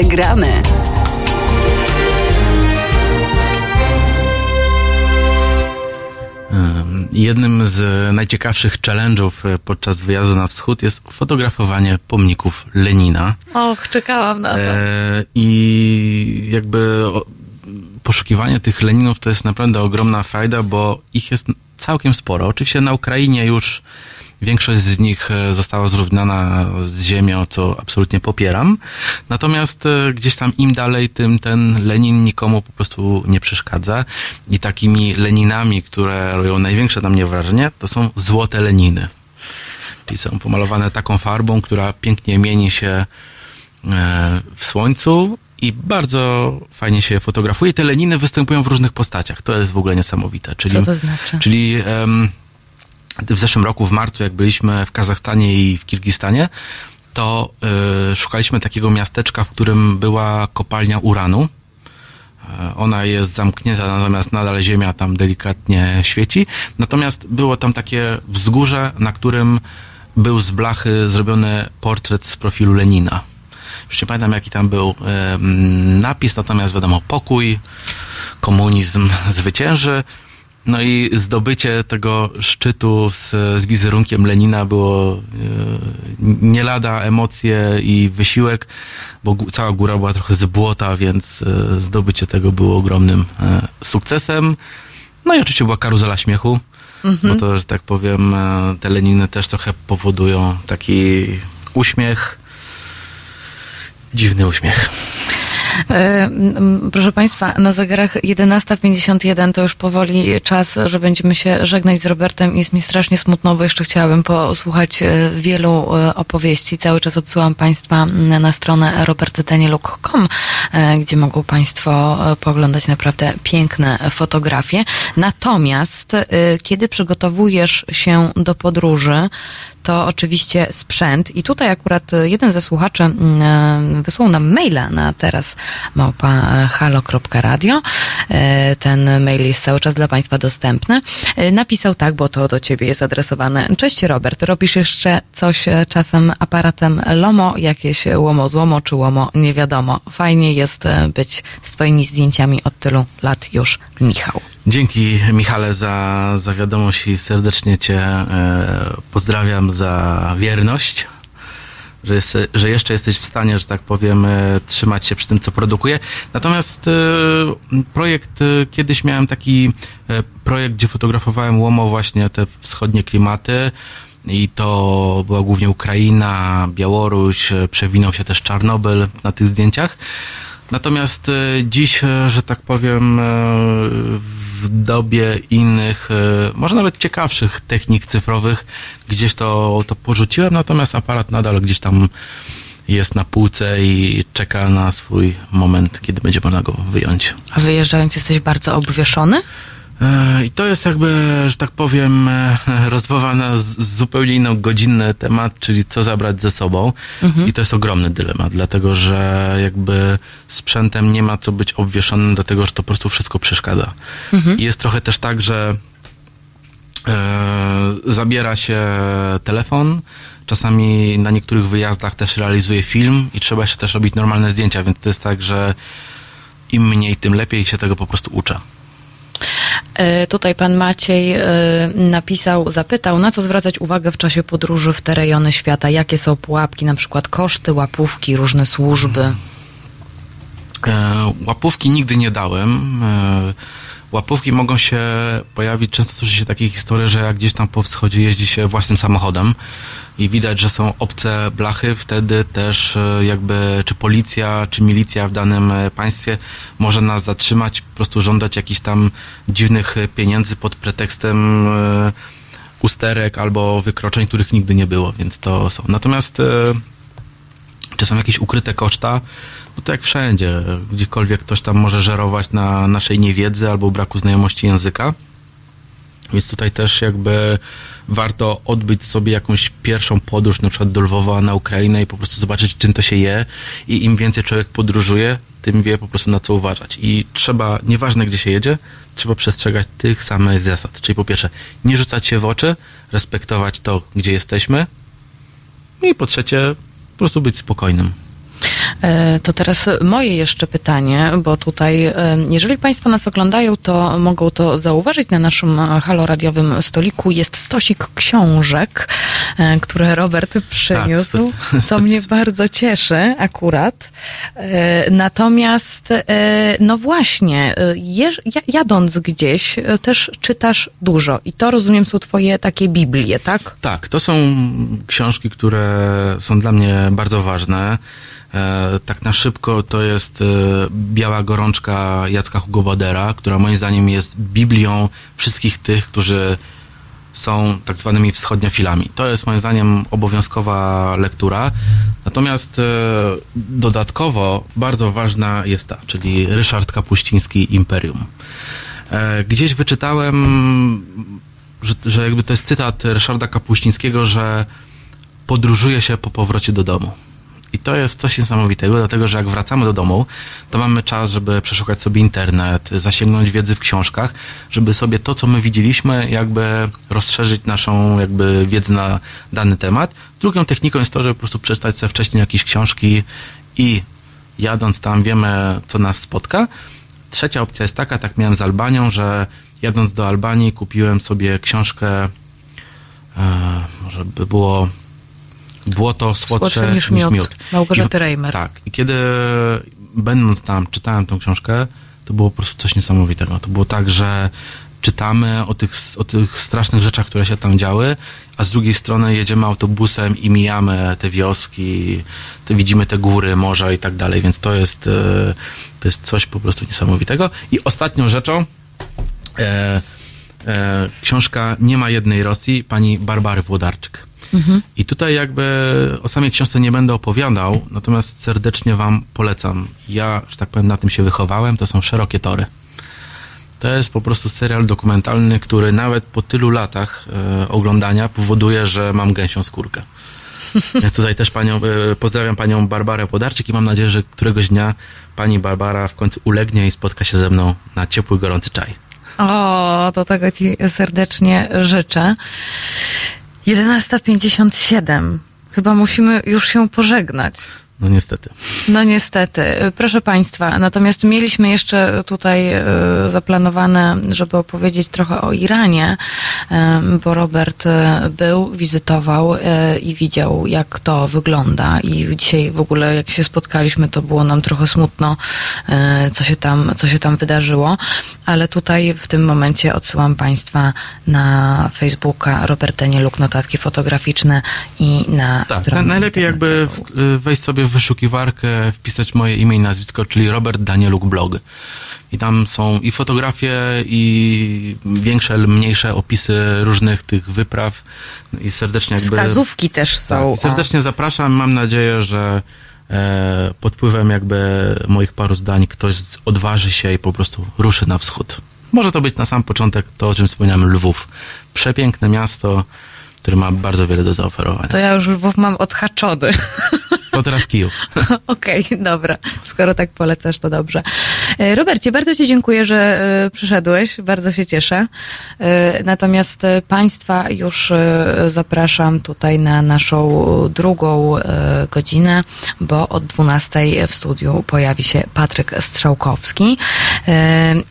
Trochę gramy. Ym, Jednym z najciekawszych challenge'ów e, podczas wyjazdu na wschód jest fotografowanie pomników Lenina. Och, czekałam na to. E, I jakby poszukiwanie tych Leninów to jest naprawdę ogromna frajda, bo ich jest całkiem sporo. Oczywiście na Ukrainie już większość z nich e, została zrównana z ziemią, co absolutnie popieram. Natomiast e, gdzieś tam im dalej, tym ten Lenin nikomu po prostu nie przeszkadza. I takimi Leninami, które robią największe na mnie wrażenie, to są złote Leniny. Czyli są pomalowane taką farbą, która pięknie mieni się e, w słońcu i bardzo fajnie się je fotografuje. Te Leniny występują w różnych postaciach. To jest w ogóle niesamowite. Czyli, Co to znaczy? Czyli em, w zeszłym roku, w marcu, jak byliśmy w Kazachstanie i w Kirgistanie, to y, szukaliśmy takiego miasteczka, w którym była kopalnia uranu. E, Ona jest zamknięta, natomiast nadal ziemia tam delikatnie świeci. Natomiast było tam takie wzgórze, na którym był z blachy zrobiony portret z profilu Lenina. Już nie pamiętam, jaki tam był e, mm, napis, natomiast wiadomo, pokój, komunizm zwycięży. No i zdobycie tego szczytu z, z wizerunkiem Lenina było e, nie lada emocje i wysiłek, bo cała góra była trochę z błota, więc e, zdobycie tego było ogromnym e, sukcesem. No i oczywiście była karuzela śmiechu, Mhm. bo to, że tak powiem, e, te Leniny też trochę powodują taki uśmiech, dziwny uśmiech. E, Proszę Państwa, na zegarach 11.51 to już powoli czas, że będziemy się żegnać z Robertem i jest mi strasznie smutno, bo jeszcze chciałabym posłuchać e, wielu e, opowieści. Cały czas odsyłam Państwa na stronę robertdanieluk.com, gdzie mogą Państwo pooglądać naprawdę piękne fotografie. Natomiast, kiedy przygotowujesz się do podróży, to oczywiście sprzęt. I tutaj akurat e, jeden ze słuchaczy mm, e, wysłał nam maila na teraz małpa halo.radio. E, Ten mail jest cały czas dla Państwa dostępny. Napisał tak, bo to do Ciebie jest adresowane. Cześć Robert, robisz jeszcze coś e, czasem aparatem LOMO, jakieś łomo złomo czy łomo, nie wiadomo. Fajnie jest e, być z Twoimi zdjęciami od tylu lat już, Michał. Dzięki Michale za, za wiadomość i serdecznie Cię e, pozdrawiam za wierność, że, jest, że jeszcze jesteś w stanie, że tak powiem, e, trzymać się przy tym, co produkuję. Natomiast e, projekt, e, kiedyś miałem taki e, projekt, gdzie fotografowałem łomo właśnie te wschodnie klimaty i to była głównie Ukraina, Białoruś, e, przewinął się też Czarnobyl na tych zdjęciach. Natomiast dziś, że tak powiem, w dobie innych, e, może nawet ciekawszych technik cyfrowych, gdzieś to, to porzuciłem, natomiast aparat nadal gdzieś tam jest na półce i czeka na swój moment, kiedy będzie można go wyjąć. A wyjeżdżając jesteś bardzo obwieszony? E, I to jest jakby, że tak powiem, e, rozmowa na zupełnie inny, godzinny temat, czyli co zabrać ze sobą. Mhm. I to jest ogromny dylemat, dlatego że jakby sprzętem nie ma co być obwieszonym, dlatego że to po prostu wszystko przeszkadza. Mhm. I jest trochę też tak, że e, zabiera się telefon, czasami na niektórych wyjazdach też realizuje film i trzeba się też robić normalne zdjęcia, więc to jest tak, że im mniej, tym lepiej się tego po prostu uczę. E, Tutaj pan Maciej e, napisał, zapytał, na co zwracać uwagę w czasie podróży w te rejony świata? Jakie są pułapki, na przykład koszty, łapówki, różne służby? E, łapówki nigdy nie dałem. Łapówki mogą się pojawić, często słyszy się takie historie, że jak gdzieś tam po wschodzie jeździ się własnym samochodem i widać, że są obce blachy, wtedy też e, jakby czy policja, czy milicja w danym e, państwie może nas zatrzymać, po prostu żądać jakichś tam dziwnych e, pieniędzy pod pretekstem usterek albo wykroczeń, których nigdy nie było, więc to są. Natomiast czy są jakieś ukryte koszta, no to jak wszędzie, gdziekolwiek ktoś tam może żerować na naszej niewiedzy albo braku znajomości języka. Więc tutaj też jakby warto odbyć sobie jakąś pierwszą podróż, na przykład do Lwowa na Ukrainę i po prostu zobaczyć, czym to się je. I im więcej człowiek podróżuje, tym wie po prostu na co uważać. I trzeba, nieważne gdzie się jedzie, trzeba przestrzegać tych samych zasad. Czyli po pierwsze, nie rzucać się w oczy, respektować to, gdzie jesteśmy, I po trzecie, po prostu być spokojnym. E, To teraz moje jeszcze pytanie, bo tutaj, jeżeli Państwo nas oglądają, to mogą to zauważyć na naszym e, haloradiowym stoliku. Jest stosik książek, e, które Robert przyniósł. Tak, To mnie bardzo cieszy akurat. Natomiast, no właśnie, jadąc gdzieś, też czytasz dużo. I to, rozumiem, są Twoje takie Biblie, tak? Tak, to są książki, które są dla mnie bardzo ważne. E, tak na szybko to jest e, Biała gorączka Jacka Hugo Badera, która moim zdaniem jest Biblią wszystkich tych, którzy są tak zwanymi wschodniofilami. To jest moim zdaniem obowiązkowa lektura. Natomiast e, dodatkowo bardzo ważna jest ta, czyli Ryszard Kapuściński Imperium. Gdzieś wyczytałem, że, że jakby to jest cytat Ryszarda Kapuścińskiego, że podróżuje się po powrocie do domu. I to jest coś niesamowitego, dlatego że jak wracamy do domu, to mamy czas, żeby przeszukać sobie internet, zasięgnąć wiedzy w książkach, żeby sobie to, co my widzieliśmy, jakby rozszerzyć naszą jakby wiedzę na dany temat. Drugą techniką jest to, żeby po prostu przeczytać sobie wcześniej jakieś książki i jadąc tam wiemy, co nas spotka. Trzecia opcja jest taka, tak miałem z Albanią, że jadąc do Albanii kupiłem sobie książkę, e, może by było Błoto słodsze, Słodsze niż miód. Małgorzaty I- Reimer. Tak. I kiedy będąc tam, czytałem tą książkę, to było po prostu coś niesamowitego. To było tak, że czytamy o tych, o tych strasznych rzeczach, które się tam działy, a z drugiej strony jedziemy autobusem i mijamy te wioski, widzimy te góry, morza i tak dalej, więc to jest, e, to jest coś po prostu niesamowitego. I ostatnią rzeczą, e, e, książka Nie ma jednej Rosji, pani Barbary Włodarczyk. Mhm. I tutaj jakby o samej książce nie będę opowiadał, natomiast serdecznie wam polecam. Ja, że tak powiem, na tym się wychowałem, to są Szerokie Tory. To jest po prostu serial dokumentalny, który nawet po tylu latach e, oglądania powoduje, że mam gęsią skórkę. Więc tutaj też panią, e, pozdrawiam panią Barbarę Podarczyk i mam nadzieję, że któregoś dnia pani Barbara w końcu ulegnie i spotka się ze mną na ciepły, gorący czaj. O, to tego Ci serdecznie życzę. 11.57. Chyba musimy już się pożegnać. No niestety. No niestety. Proszę Państwa, natomiast mieliśmy jeszcze tutaj e, zaplanowane, żeby opowiedzieć trochę o Iranie, e, bo Robert e, był, wizytował i widział, jak to wygląda. I dzisiaj w ogóle, jak się spotkaliśmy, to było nam trochę smutno, co się tam, co się tam wydarzyło. Ale tutaj w tym momencie odsyłam Państwa na Facebooka Robert Danieluk, notatki fotograficzne i na Tak, stronę na, najlepiej jakby wejść sobie w wyszukiwarkę, wpisać moje imię i nazwisko, czyli Robert Danieluk Blog. I tam są i fotografie, i większe, lub mniejsze opisy różnych tych wypraw. I serdecznie jakby... Wskazówki też są. Tak, serdecznie zapraszam. Mam nadzieję, że e, pod wpływem jakby moich paru zdań ktoś odważy się i po prostu ruszy na wschód. Może to być na sam początek to, o czym wspomniałem, Lwów. Przepiękne miasto, które ma bardzo wiele do zaoferowania. To ja już Lwów mam odhaczony. To teraz Kijów. Okej, dobra. Skoro tak polecasz, to dobrze. E, Robercie, bardzo Ci dziękuję, że e, przyszedłeś. Bardzo się cieszę. E, Natomiast Państwa już zapraszam tutaj na naszą drugą godzinę, bo od 12 w studiu pojawi się Patryk Strzałkowski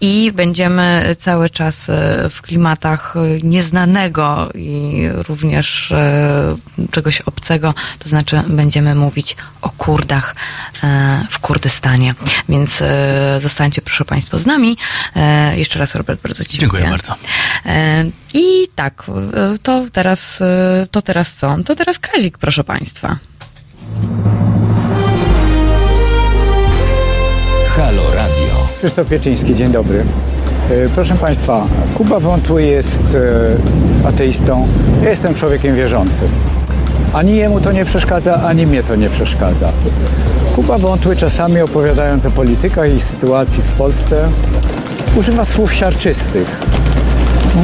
i będziemy cały czas w klimatach nieznanego i również czegoś obcego, to znaczy będziemy mówić o Kurdach e, w Kurdystanie. Więc e, zostańcie proszę Państwa z nami. E, Jeszcze raz Robert, bardzo Ci dziękuję. Dziękuję bardzo. I tak, to teraz, to teraz co? To teraz Kazik, proszę Państwa. Halo Radio. Krzysztof Pieczyński, dzień dobry. Proszę Państwa, Kuba Wątły jest ateistą, ja jestem człowiekiem wierzącym. Ani jemu to nie przeszkadza, ani mnie to nie przeszkadza. Kuba Wątły czasami opowiadając o politykach i sytuacji w Polsce używa słów siarczystych.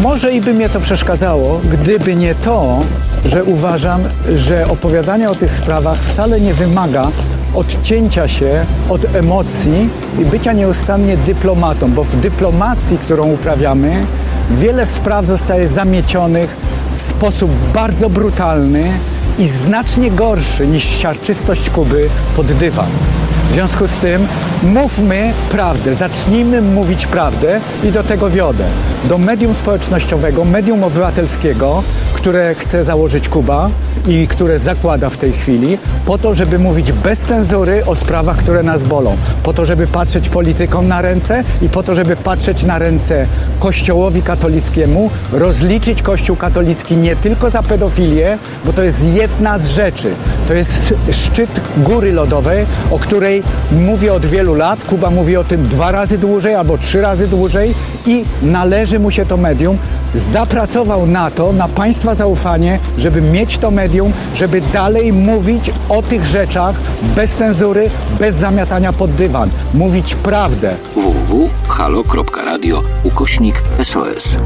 Może i by mnie to przeszkadzało, gdyby nie to, że uważam, że opowiadanie o tych sprawach wcale nie wymaga odcięcia się od emocji i bycia nieustannie dyplomatą, bo w dyplomacji, którą uprawiamy, wiele spraw zostaje zamiecionych w sposób bardzo brutalny i znacznie gorszy niż siarczystość Kuby pod dywan. W związku z tym mówmy prawdę, zacznijmy mówić prawdę i do tego wiodę. Do medium społecznościowego, medium obywatelskiego, które chce założyć Kuba i które zakłada w tej chwili, po to, żeby mówić bez cenzury o sprawach, które nas bolą. Po to, żeby patrzeć politykom na ręce i po to, żeby patrzeć na ręce Kościołowi katolickiemu, rozliczyć Kościół katolicki nie tylko za pedofilię, bo to jest jedna z rzeczy. To jest szczyt góry lodowej, o której mówię od wielu lat. Kuba mówi o tym dwa razy dłużej albo trzy razy dłużej i należy mu się to medium. Zapracował na to, na państwa zaufanie, żeby mieć to medium, żeby dalej mówić o tych rzeczach bez cenzury, bez zamiatania pod dywan. Mówić prawdę. www.halo.radio ukośnik SOS.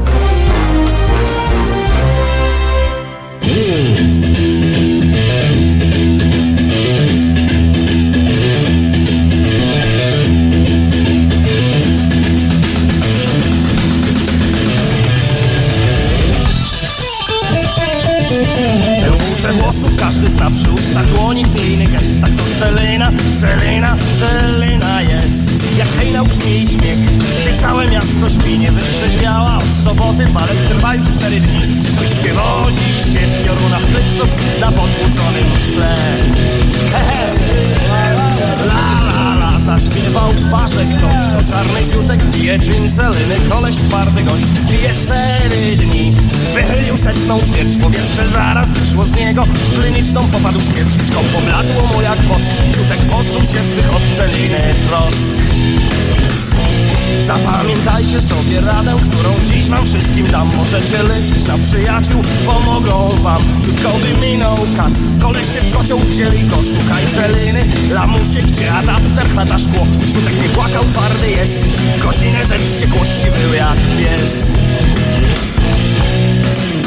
Buszę włosów każdy zna przy ustach dłoni chwiejny gest Tak to Celina, Celina, Celina jest. Jak hejna brzmi i śmiech Gdy całe miasto śpi nie wytrzeźwiała Od soboty balet trwa już cztery dni. Ktoś wozi się w piorunach pleców Na potłuczonym szkle. Hehe La la la zaśpiewał w parze ktoś To czarny siutek pije czyn celiny Koleś twardy gość pije cztery dni. Wychylił setną ćwierć powietrze zaraz wyszło z niego. Kliniczną popadł śmierciczką Pobladło mu jak wosk. Siutek pozbył się swych od celiny trosk Zapamiętajcie sobie radę, którą dziś wam wszystkim dam. Możecie liczyć na przyjaciół, pomogą wam. Ciutkowy minął kac, kolesie w kocioł wzięli go Szukaj celiny, lamusie, gdzie adapter chata szkło. Siutek nie płakał, twardy jest. Godzinę ze wściekłości był jak pies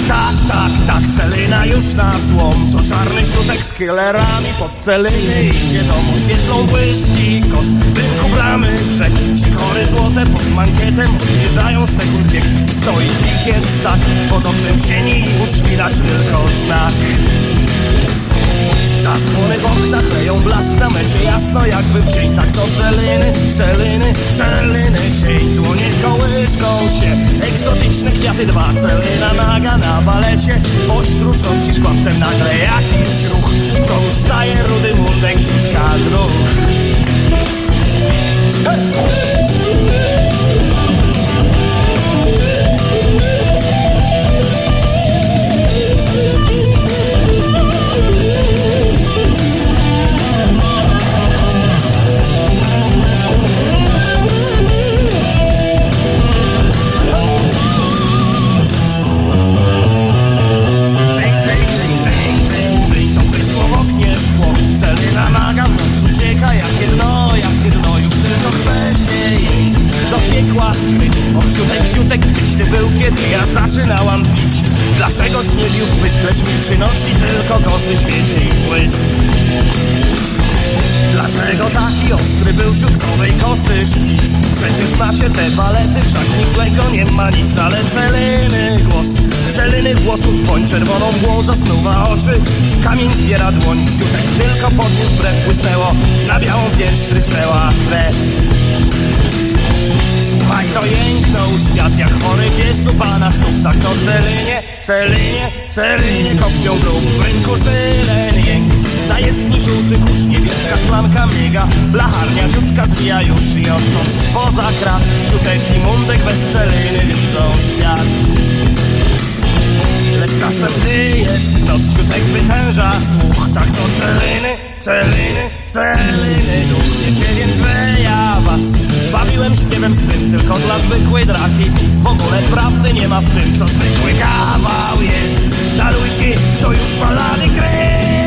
tak, tak, tak, Celina już na złom. To czarny środek z killerami pod Celiny Idzie. Domu świetlą błyski kos. Rynku bramy brzeg Sikory złote pod mankietem. Odjeżdżają sekund bieg Stoi pikiet sak Pod sieni i u drzwi widać tylko znak Zasłony w oknach leją blask na mecie Jasno jakby w dzień Tak to celiny, celiny, celiny. Cień dłonie kołyszą się. Egzotyczne kwiaty dwa Celina naga na balecie. Pośród rządzi szkła wtem nagle jakiś ruch. W staje rudy mundek Sitka druh piekła skryć O siutek, gdzieś ty był, kiedy ja zaczynałam pić. Dlaczegoś nie w pysk, lecz milczy noc i tylko kosy świeci błysk? Dlaczego taki ostry był siutkowej kosy szpic? Przecież znacie te balety, wszak nic złego nie ma nic Ale celiny głos, celiny włosów Woń czerwoną mgłą zasnuwa oczy. W kamień zbiera dłoń siutek Tylko podniósł brew błysnęło. Na białą pierś trysnęła krew Słuchaj, to jęknął świat jak chory pies u pana stóp. Tak to celinie, celinie, celinie kopią grób W rynku syren jęk Na jezdni żółty kurz, niebieska szklanka miga Blacharnia ziutka zwija już i odtąd spoza krat. Ciutek i mundek bez celiny widzą świat czasem gdy jest noc, siutek wytęża słuch Tak to celiny, celiny, celiny. Duch wiecie więc, że ja was Bawiłem śpiewem swym tylko dla zwykłej draki. W ogóle prawdy nie ma w tym, to zwykły kawał jest. Dla ludzi to już palany kres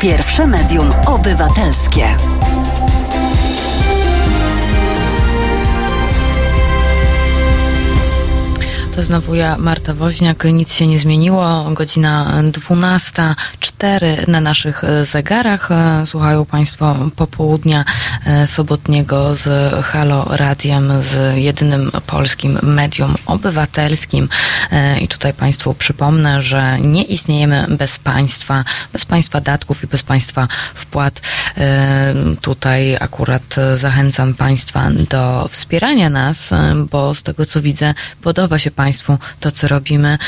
Pierwsze medium obywatelskie. To znowu ja, Marta Woźniak. Nic się nie zmieniło. Godzina 12.04 na naszych e, zegarach. E, słuchają Państwo popołudnia e, sobotniego z Halo Radiem, z jedynym polskim medium obywatelskim. I tutaj Państwu przypomnę, że nie istniejemy bez Państwa, bez Państwa datków i bez Państwa wpłat. Tutaj akurat zachęcam Państwa do wspierania nas, bo z tego co widzę, podoba się Państwu to, co robimy.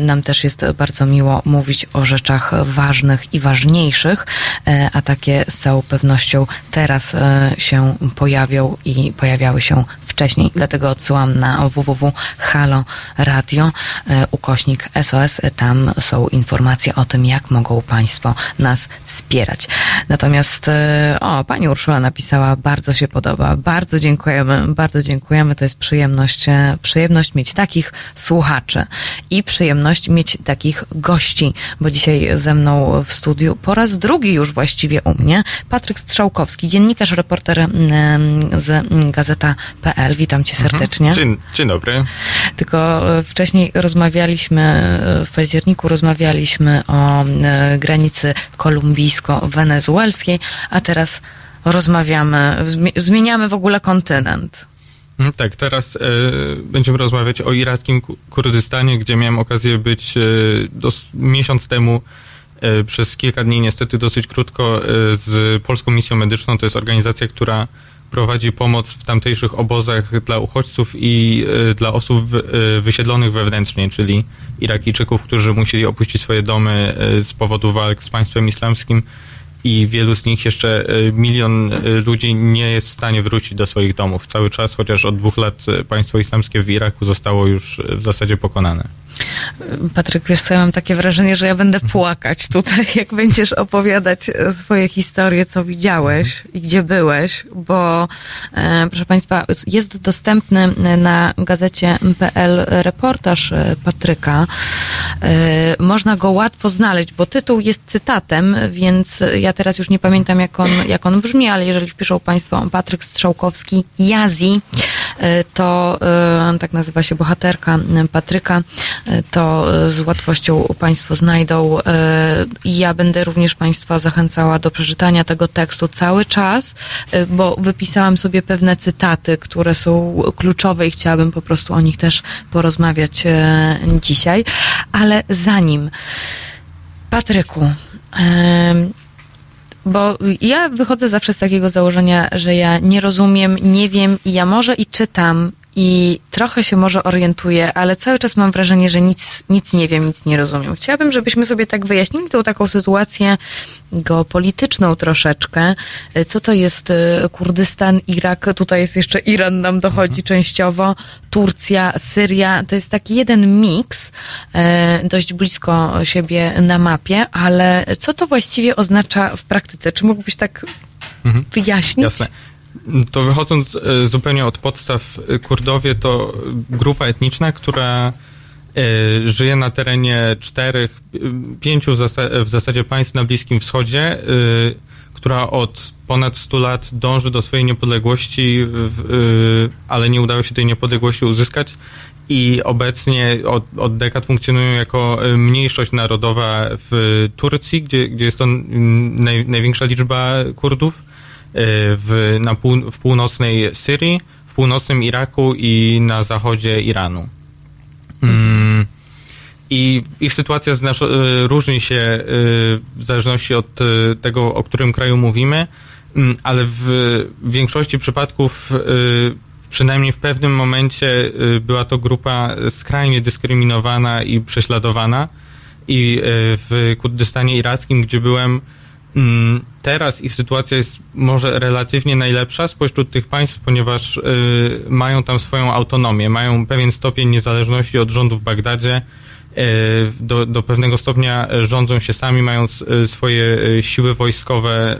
Nam też jest bardzo miło mówić o rzeczach ważnych i ważniejszych, e, a takie z całą pewnością teraz e, się pojawią i pojawiały się wcześniej. Dlatego odsyłam na www.halo radio ukośnik SOS. Tam są informacje o tym, jak mogą Państwo nas wspierać. Natomiast, o, Pani Urszula napisała, bardzo się podoba, bardzo dziękujemy, bardzo dziękujemy. To jest przyjemność, przyjemność mieć takich słuchaczy i przyjemność mieć takich gości, bo dzisiaj ze mną w studiu po raz drugi już właściwie u mnie Patryk Strzałkowski, dziennikarz, reporter z gazeta.pl. Witam cię mhm. serdecznie. Dzień, dzień dobry. Tylko e, wcześniej rozmawialiśmy, e, w październiku rozmawialiśmy o e, granicy kolumbijsko-wenezuelskiej, a teraz rozmawiamy, zmieniamy w ogóle kontynent. Mhm, tak, teraz e, będziemy rozmawiać o irackim Kurdystanie, gdzie miałem okazję być e, dos, miesiąc temu przez kilka dni, niestety dosyć krótko, e, z Polską Misją Medyczną. To jest organizacja, która prowadzi pomoc w tamtejszych obozach dla uchodźców i e, dla osób e, wysiedlonych wewnętrznie, czyli Irakijczyków, którzy musieli opuścić swoje domy z powodu walk z państwem islamskim i wielu z nich jeszcze e, milion e, ludzi nie jest w stanie wrócić do swoich domów cały czas, chociaż od dwóch lat e, państwo islamskie w Iraku zostało już w zasadzie pokonane. Patryk, wiesz co, ja mam takie wrażenie, że ja będę płakać tutaj, jak będziesz opowiadać swoje historie, co widziałeś i gdzie byłeś, bo e, proszę Państwa, jest dostępny na gazecie PL reportaż e, Patryka. E, można go łatwo znaleźć, bo tytuł jest cytatem, więc ja teraz już nie pamiętam, jak on, jak on brzmi, ale jeżeli wpiszą Państwo Patryk Strzałkowski, Jazi, e, to e, tak nazywa się bohaterka Patryka, to e, z łatwością Państwo znajdą. E, ja będę również Państwa zachęcała do przeczytania tego tekstu cały czas, e, bo wypisałam sobie pewne cytaty, które są kluczowe i chciałabym po prostu o nich też porozmawiać dzisiaj. Ale zanim, Patryku, bo ja wychodzę zawsze z takiego założenia, że ja nie rozumiem, nie wiem i ja może i czytam i trochę się może orientuję, ale cały czas mam wrażenie, że nic, nic nie wiem, nic nie rozumiem. Chciałabym, żebyśmy sobie tak wyjaśnili tą taką sytuację geopolityczną troszeczkę. Co to jest e, Kurdystan, Irak, tutaj jest jeszcze Iran nam dochodzi mhm. częściowo, Turcja, Syria. To jest taki jeden miks, e, dość blisko siebie na mapie, ale co to właściwie oznacza w praktyce? Czy mógłbyś tak mhm. wyjaśnić? Jasne to wychodząc e, zupełnie od podstaw, e, Kurdowie to grupa etniczna, która e, żyje na terenie czterech, pięciu w zasadzie państw na Bliskim Wschodzie, która od ponad 100 lat dąży do swojej niepodległości, ale nie udało się tej niepodległości uzyskać i obecnie od, od dekad funkcjonują jako mniejszość narodowa w Turcji, gdzie, gdzie jest to naj, największa liczba Kurdów w, na pół, w północnej Syrii, w północnym Iraku i na zachodzie Iranu. Mm. I ich sytuacja e, różni się e, w zależności od tego, o którym kraju mówimy, mm, ale w większości przypadków, przynajmniej w pewnym momencie, była to grupa skrajnie dyskryminowana i prześladowana. I w Kurdystanie irackim, gdzie byłem, Mm, teraz ich sytuacja jest może relatywnie najlepsza spośród tych państw, ponieważ y, mają tam swoją autonomię, mają pewien stopień niezależności od rządu w Bagdadzie, y, do, do pewnego stopnia rządzą się sami, mają y, swoje y, siły wojskowe,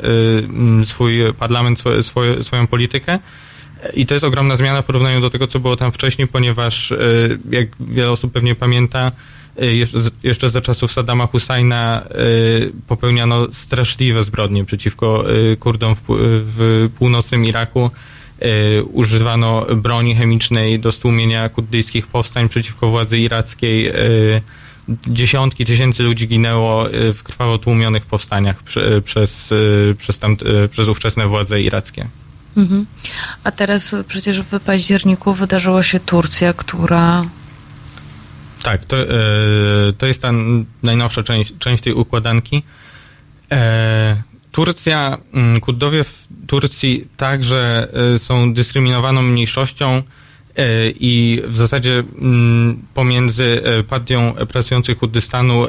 swój parlament, swoją politykę. I to jest ogromna zmiana w porównaniu do tego, co było tam wcześniej, ponieważ, jak wiele osób pewnie pamięta, jeszcze za czasów Saddama Husajna y, popełniano straszliwe zbrodnie przeciwko y, Kurdom w, północnym Iraku używano broni chemicznej do stłumienia kurdyjskich powstań przeciwko władzy irackiej. Dziesiątki tysięcy ludzi ginęło w krwawo tłumionych powstaniach prze, przez, przez, tam, przez ówczesne władze irackie. Mhm. A teraz przecież w październiku wydarzyła się Turcja, która Tak, to, e, to jest ta najnowsza część, część tej układanki. E, Turcja, mm, Kurdowie w Turcji także e, są dyskryminowaną mniejszością i w zasadzie mm, pomiędzy partią pracujących Kurdystanu,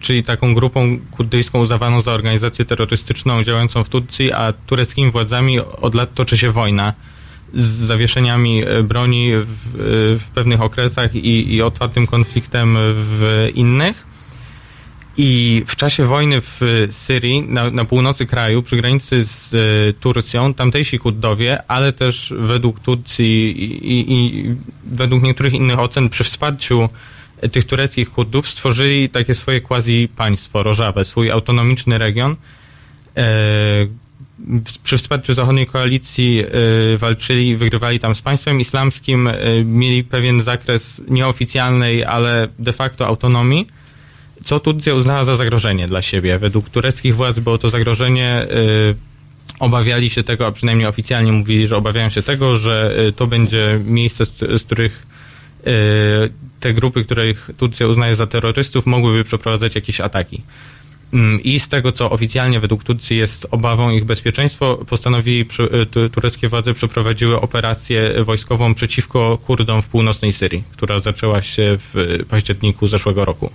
czyli taką grupą kurdyjską uznawaną za organizację terrorystyczną działającą w Turcji, a tureckimi władzami od lat toczy się wojna z zawieszeniami e, broni w, w pewnych okresach i, i otwartym konfliktem w innych. I w czasie wojny w Syrii, na, na północy kraju, przy granicy z e, Turcją, tamtejsi Kurdowie, ale też według Turcji i, i, i według niektórych innych ocen, przy wsparciu e, tych tureckich Kurdów, stworzyli takie swoje quasi-państwo, Rożawę, swój autonomiczny region. Przy wsparciu zachodniej koalicji e, walczyli, wygrywali tam z państwem islamskim, e, mieli pewien zakres nieoficjalnej, ale de facto autonomii co Turcja uznała za zagrożenie dla siebie. Według tureckich władz było to zagrożenie. y, Obawiali się tego, a przynajmniej oficjalnie mówili, że obawiają się tego, że y, to będzie miejsce, z, których y, te grupy, których Turcja uznaje za terrorystów, mogłyby przeprowadzać jakieś ataki. Mm, I z tego, co oficjalnie według Turcji jest obawą ich bezpieczeństwo, postanowili, przy- y, tu- tureckie władze przeprowadziły operację wojskową przeciwko Kurdom w północnej Syrii, która zaczęła się w październiku zeszłego roku.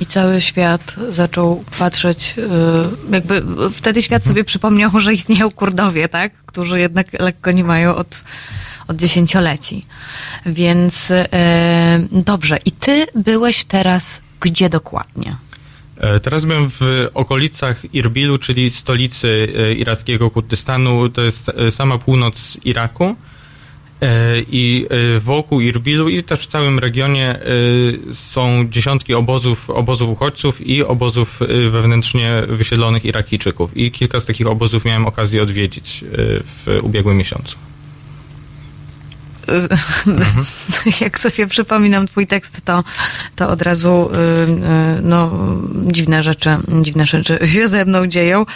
i cały świat zaczął patrzeć, y, jakby wtedy świat sobie przypomniał, że istnieją Kurdowie, tak? Którzy jednak lekko nie mają od, od dziesięcioleci. Więc y, dobrze. I ty byłeś teraz gdzie dokładnie? E, Teraz byłem w okolicach Irbilu, czyli stolicy e, irackiego Kurdystanu. To jest e, sama północ Iraku. I wokół Irbilu i też w całym regionie są dziesiątki obozów, obozów uchodźców i obozów wewnętrznie wysiedlonych Irakijczyków. I kilka z takich obozów miałem okazję odwiedzić w ubiegłym miesiącu. Jak sobie przypominam twój tekst, to, to od razu y, y, no, dziwne rzeczy, dziwne rzeczy się ze mną dzieją.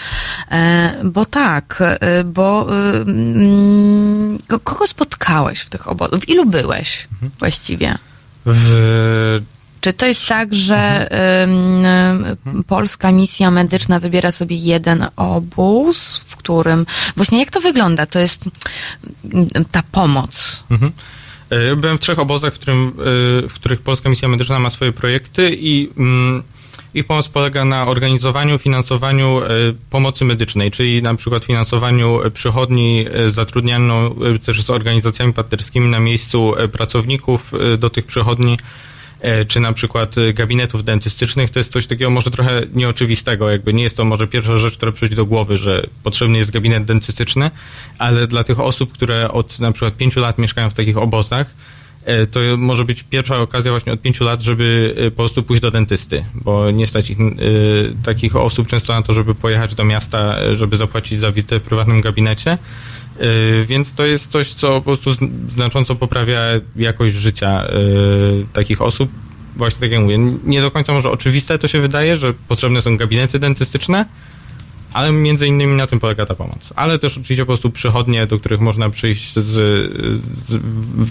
E, bo tak, y, bo mm, ko- kogo spotkałeś w tych obozach? W ilu byłeś właściwie? W Czy to jest tak, że ym, polska misja medyczna wybiera sobie jeden obóz, w którym. Właśnie jak to wygląda? To jest ta pomoc. Mhm. E, byłem w trzech obozach, w, którym, e, w których Polska Misja Medyczna ma swoje projekty i mm, ich pomoc polega na organizowaniu, finansowaniu e, pomocy medycznej, czyli na przykład finansowaniu przychodni, zatrudnianiu e, też z organizacjami partnerskimi na miejscu pracowników do tych przychodni, czy na przykład e, gabinetów dentystycznych. To jest coś takiego może trochę nieoczywistego, jakby nie jest to może pierwsza rzecz, która przychodzi do głowy, że potrzebny jest gabinet dentystyczny, ale dla tych osób, które od na przykład pięciu lat mieszkają w takich obozach, e, to może być pierwsza okazja właśnie od pięciu lat, żeby e, po prostu pójść do dentysty, bo nie stać ich, e, takich osób często na to, żeby pojechać do miasta, e, żeby zapłacić za wizytę w prywatnym gabinecie. E, Więc to jest coś, co po prostu zn- znacząco poprawia jakość życia e, takich osób. Właśnie tak jak mówię, nie do końca może oczywiste to się wydaje, że potrzebne są gabinety dentystyczne, ale między innymi na tym polega ta pomoc. Ale też oczywiście po prostu przychodnie, do których można przyjść z, z,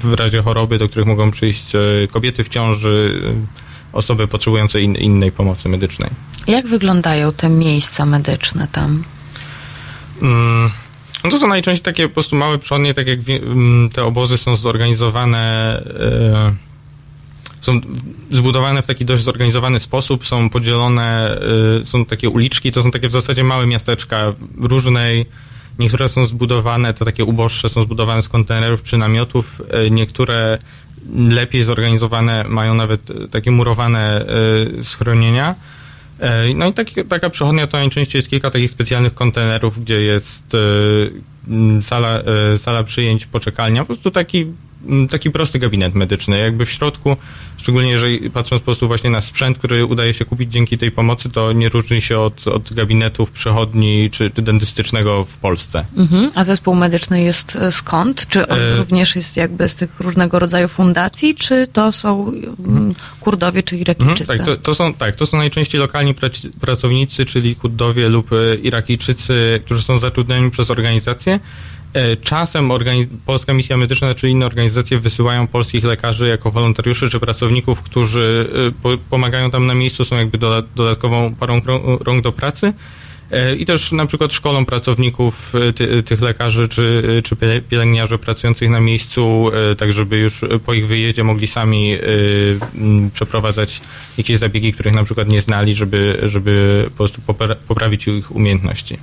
w razie choroby, do których mogą przyjść e, kobiety w ciąży, osoby potrzebujące in, innej pomocy medycznej. Jak wyglądają te miejsca medyczne tam? Mm, No to są najczęściej takie po prostu małe przychodnie, tak jak mm, te obozy są zorganizowane, e, są zbudowane w taki dość zorganizowany sposób, są podzielone, e, są takie uliczki, to są takie w zasadzie małe miasteczka różnej, niektóre są zbudowane, to takie uboższe są zbudowane z kontenerów czy namiotów, e, niektóre lepiej zorganizowane mają nawet takie murowane schronienia. E, No i taki, taka przechodnia to najczęściej jest kilka takich specjalnych kontenerów, gdzie jest e, sala, e, sala przyjęć, poczekalnia. Po prostu taki mm, taki prosty gabinet medyczny. Jakby w środku, szczególnie jeżeli patrząc po prostu właśnie na sprzęt, który udaje się kupić dzięki tej pomocy, to nie różni się od, od gabinetów przychodni czy, czy dentystycznego w Polsce. Mhm. A zespół medyczny jest e, skąd? Czy on E, również jest jakby z tych różnego rodzaju fundacji, czy to są mm, Kurdowie czy Mhm, Irakijczycy? tak, to, to są, tak, to są najczęściej lokalni prac- pracownicy, czyli Kurdowie lub e, Irakijczycy, którzy są zatrudnieni przez organizację. E, Czasem Polska Misja Medyczna czy inne organizacje wysyłają polskich lekarzy jako wolontariuszy czy pracowników, którzy e, po- pomagają tam na miejscu, są jakby doda- dodatkową parą rąk do pracy. E, I też na przykład szkolą pracowników ty, tych lekarzy czy, czy pielęgniarzy pracujących na miejscu, tak żeby już po ich wyjeździe mogli sami przeprowadzać jakieś zabiegi, których na przykład nie znali, żeby, żeby po prostu popra- poprawić ich umiejętności.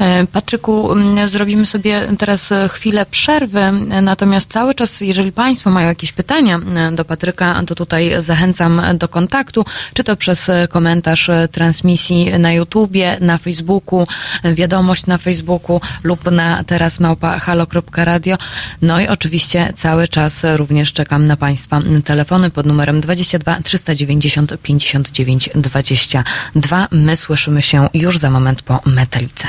E, Patryku, mm, zrobimy sobie teraz e, chwilę przerwy, e, natomiast cały czas, jeżeli Państwo mają jakieś pytania do Patryka, to tutaj zachęcam do kontaktu, czy to przez komentarz transmisji na YouTubie, na Facebooku, wiadomość na Facebooku lub na teraz małpa halo.radio. No i oczywiście cały czas również czekam na Państwa telefony pod numerem 22 390 59 22. My słyszymy się już za moment po Metalice.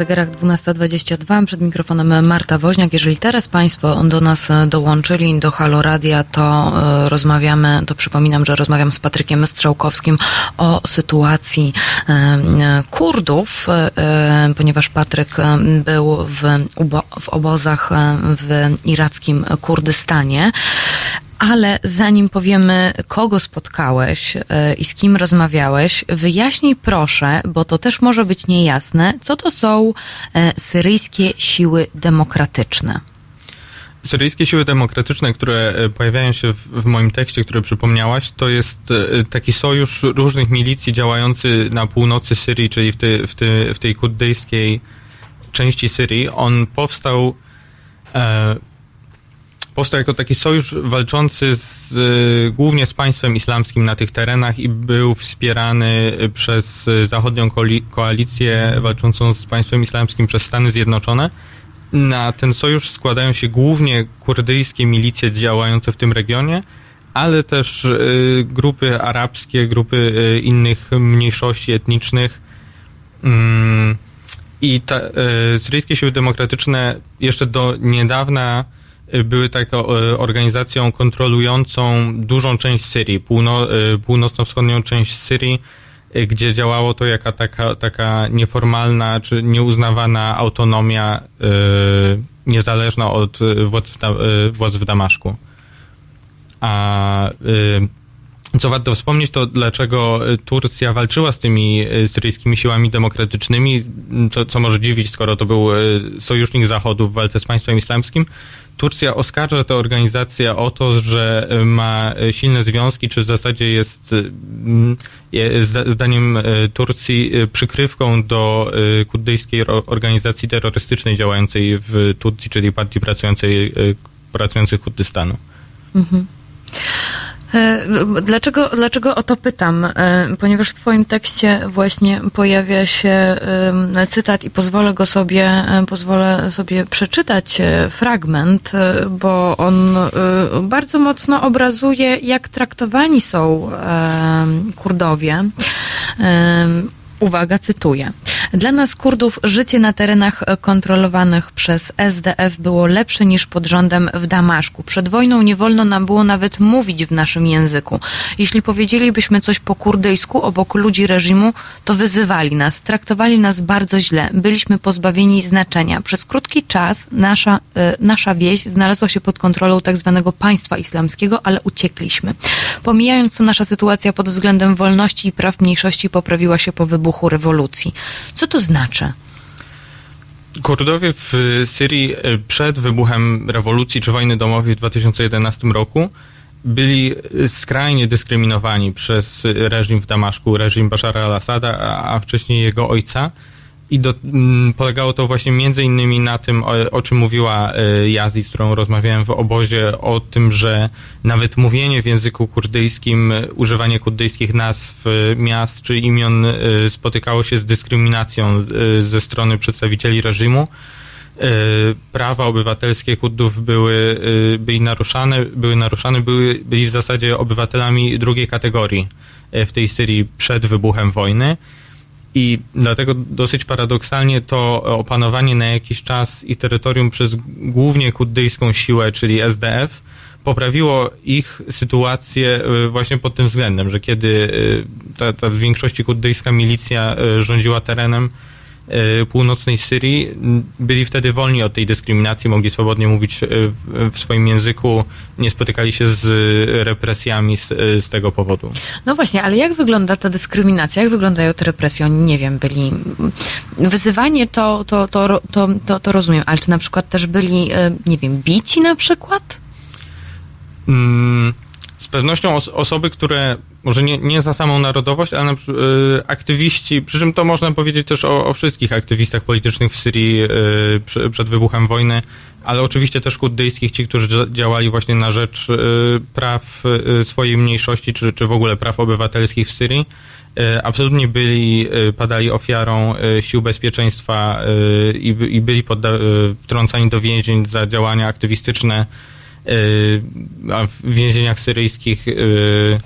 Zegarach 12.22 przed mikrofonem Marta Woźniak. Jeżeli teraz Państwo do nas dołączyli do Halo Radia, to e, rozmawiamy, to przypominam, że rozmawiam z Patrykiem Strzałkowskim o sytuacji e, e, Kurdów, e, e, ponieważ Patryk e, był w, w obozach e, w irackim Kurdystanie. Ale zanim powiemy, kogo spotkałeś e, i z kim rozmawiałeś, wyjaśnij proszę, bo to też może być niejasne, co to są e, syryjskie siły demokratyczne. Syryjskie siły demokratyczne, które e, pojawiają się w, moim tekście, który przypomniałaś, to jest taki sojusz różnych milicji działający na północy Syrii, czyli w, w, w tej kurdyjskiej części Syrii. On powstał powstał jako taki sojusz walczący z, e, głównie z państwem islamskim na tych terenach i był wspierany przez zachodnią koali- koalicję walczącą z państwem islamskim przez Stany Zjednoczone. Na ten sojusz składają się głównie kurdyjskie milicje działające w tym regionie, ale też y, grupy arabskie, grupy y, innych mniejszości etnicznych. Mm, I y, syryjskie siły demokratyczne jeszcze do niedawna y, były taką y, organizacją kontrolującą dużą część Syrii, y, północno-wschodnią część Syrii, y, gdzie działało to jaka taka, taka nieformalna czy nieuznawana autonomia niezależna od władz władz w Damaszku. A co warto wspomnieć, to dlaczego y, Turcja walczyła z tymi y, syryjskimi siłami demokratycznymi, co, co może dziwić, skoro to był y, sojusznik Zachodu w walce z państwem islamskim. Turcja oskarża tę organizację o to, że ma silne związki, czy w zasadzie jest mm, zdaniem Turcji przykrywką do kurdyjskiej organizacji terrorystycznej działającej w Turcji, czyli partii pracującej, pracujących Kurdystanu. Mhm. E, Dlaczego, dlaczego o to pytam? E, Ponieważ w Twoim tekście właśnie pojawia się em, cytat i pozwolę go sobie, e, pozwolę sobie przeczytać e, fragment, e, bo on e, bardzo mocno obrazuje, jak traktowani są Kurdowie. Uwaga, cytuję. Dla nas Kurdów życie na terenach e, kontrolowanych przez SDF było lepsze niż pod rządem w Damaszku. Przed wojną nie wolno nam było nawet mówić w naszym języku. Jeśli powiedzielibyśmy coś po kurdyjsku obok ludzi reżimu, to wyzywali nas, traktowali nas bardzo źle. Byliśmy pozbawieni znaczenia. Przez krótki czas nasza, e, nasza wieś znalazła się pod kontrolą tak zwanego państwa islamskiego, ale uciekliśmy. Pomijając to, nasza sytuacja pod względem wolności i praw mniejszości poprawiła się po wybuchu rewolucji. Co to znaczy? Kurdowie w Syrii e, przed wybuchem rewolucji czy wojny domowej w 2011 roku byli e, skrajnie dyskryminowani przez reżim w Damaszku, reżim Bashara al-Assada, a, a wcześniej jego ojca. I do, m, polegało to właśnie między innymi na tym, o, o czym mówiła e, Jazi, z którą rozmawiałem w obozie, o tym, że nawet mówienie w języku kurdyjskim, e, używanie kurdyjskich nazw e, miast czy imion spotykało się z dyskryminacją ze strony przedstawicieli reżimu. Prawa obywatelskie Kurdów były, byli naruszane, były naruszane, były, byli w zasadzie obywatelami drugiej kategorii w tej Syrii przed wybuchem wojny. I dlatego dosyć paradoksalnie to opanowanie na jakiś czas ich terytorium przez głównie kurdyjską siłę, czyli SDF, poprawiło ich sytuację y, właśnie pod tym względem, że kiedy y, ta, ta w większości kurdyjska milicja y, rządziła terenem, e, północnej Syrii byli wtedy wolni od tej dyskryminacji, mogli swobodnie mówić e, w- swoim języku, nie spotykali się z represjami z, z tego powodu. No właśnie, ale jak wygląda ta dyskryminacja? Jak wyglądają te represje? Oni, nie wiem, byli... Wyzywanie to, to, to, to, to, to rozumiem, ale czy na przykład też byli, e, nie wiem, bici na przykład? Mm, Z pewnością os- osoby, które może nie, nie za samą narodowość, ale na, y, aktywiści, przy czym to można powiedzieć też o, o wszystkich aktywistach politycznych w Syrii y, przy, przed wybuchem wojny, ale oczywiście też kurdyjskich, ci, którzy dzia- działali właśnie na rzecz y, praw swojej mniejszości, czy, czy w ogóle praw obywatelskich w Syrii. Absolutnie byli, padali ofiarą sił bezpieczeństwa i, i byli wtrącani do więzień za działania aktywistyczne a w więzieniach syryjskich y,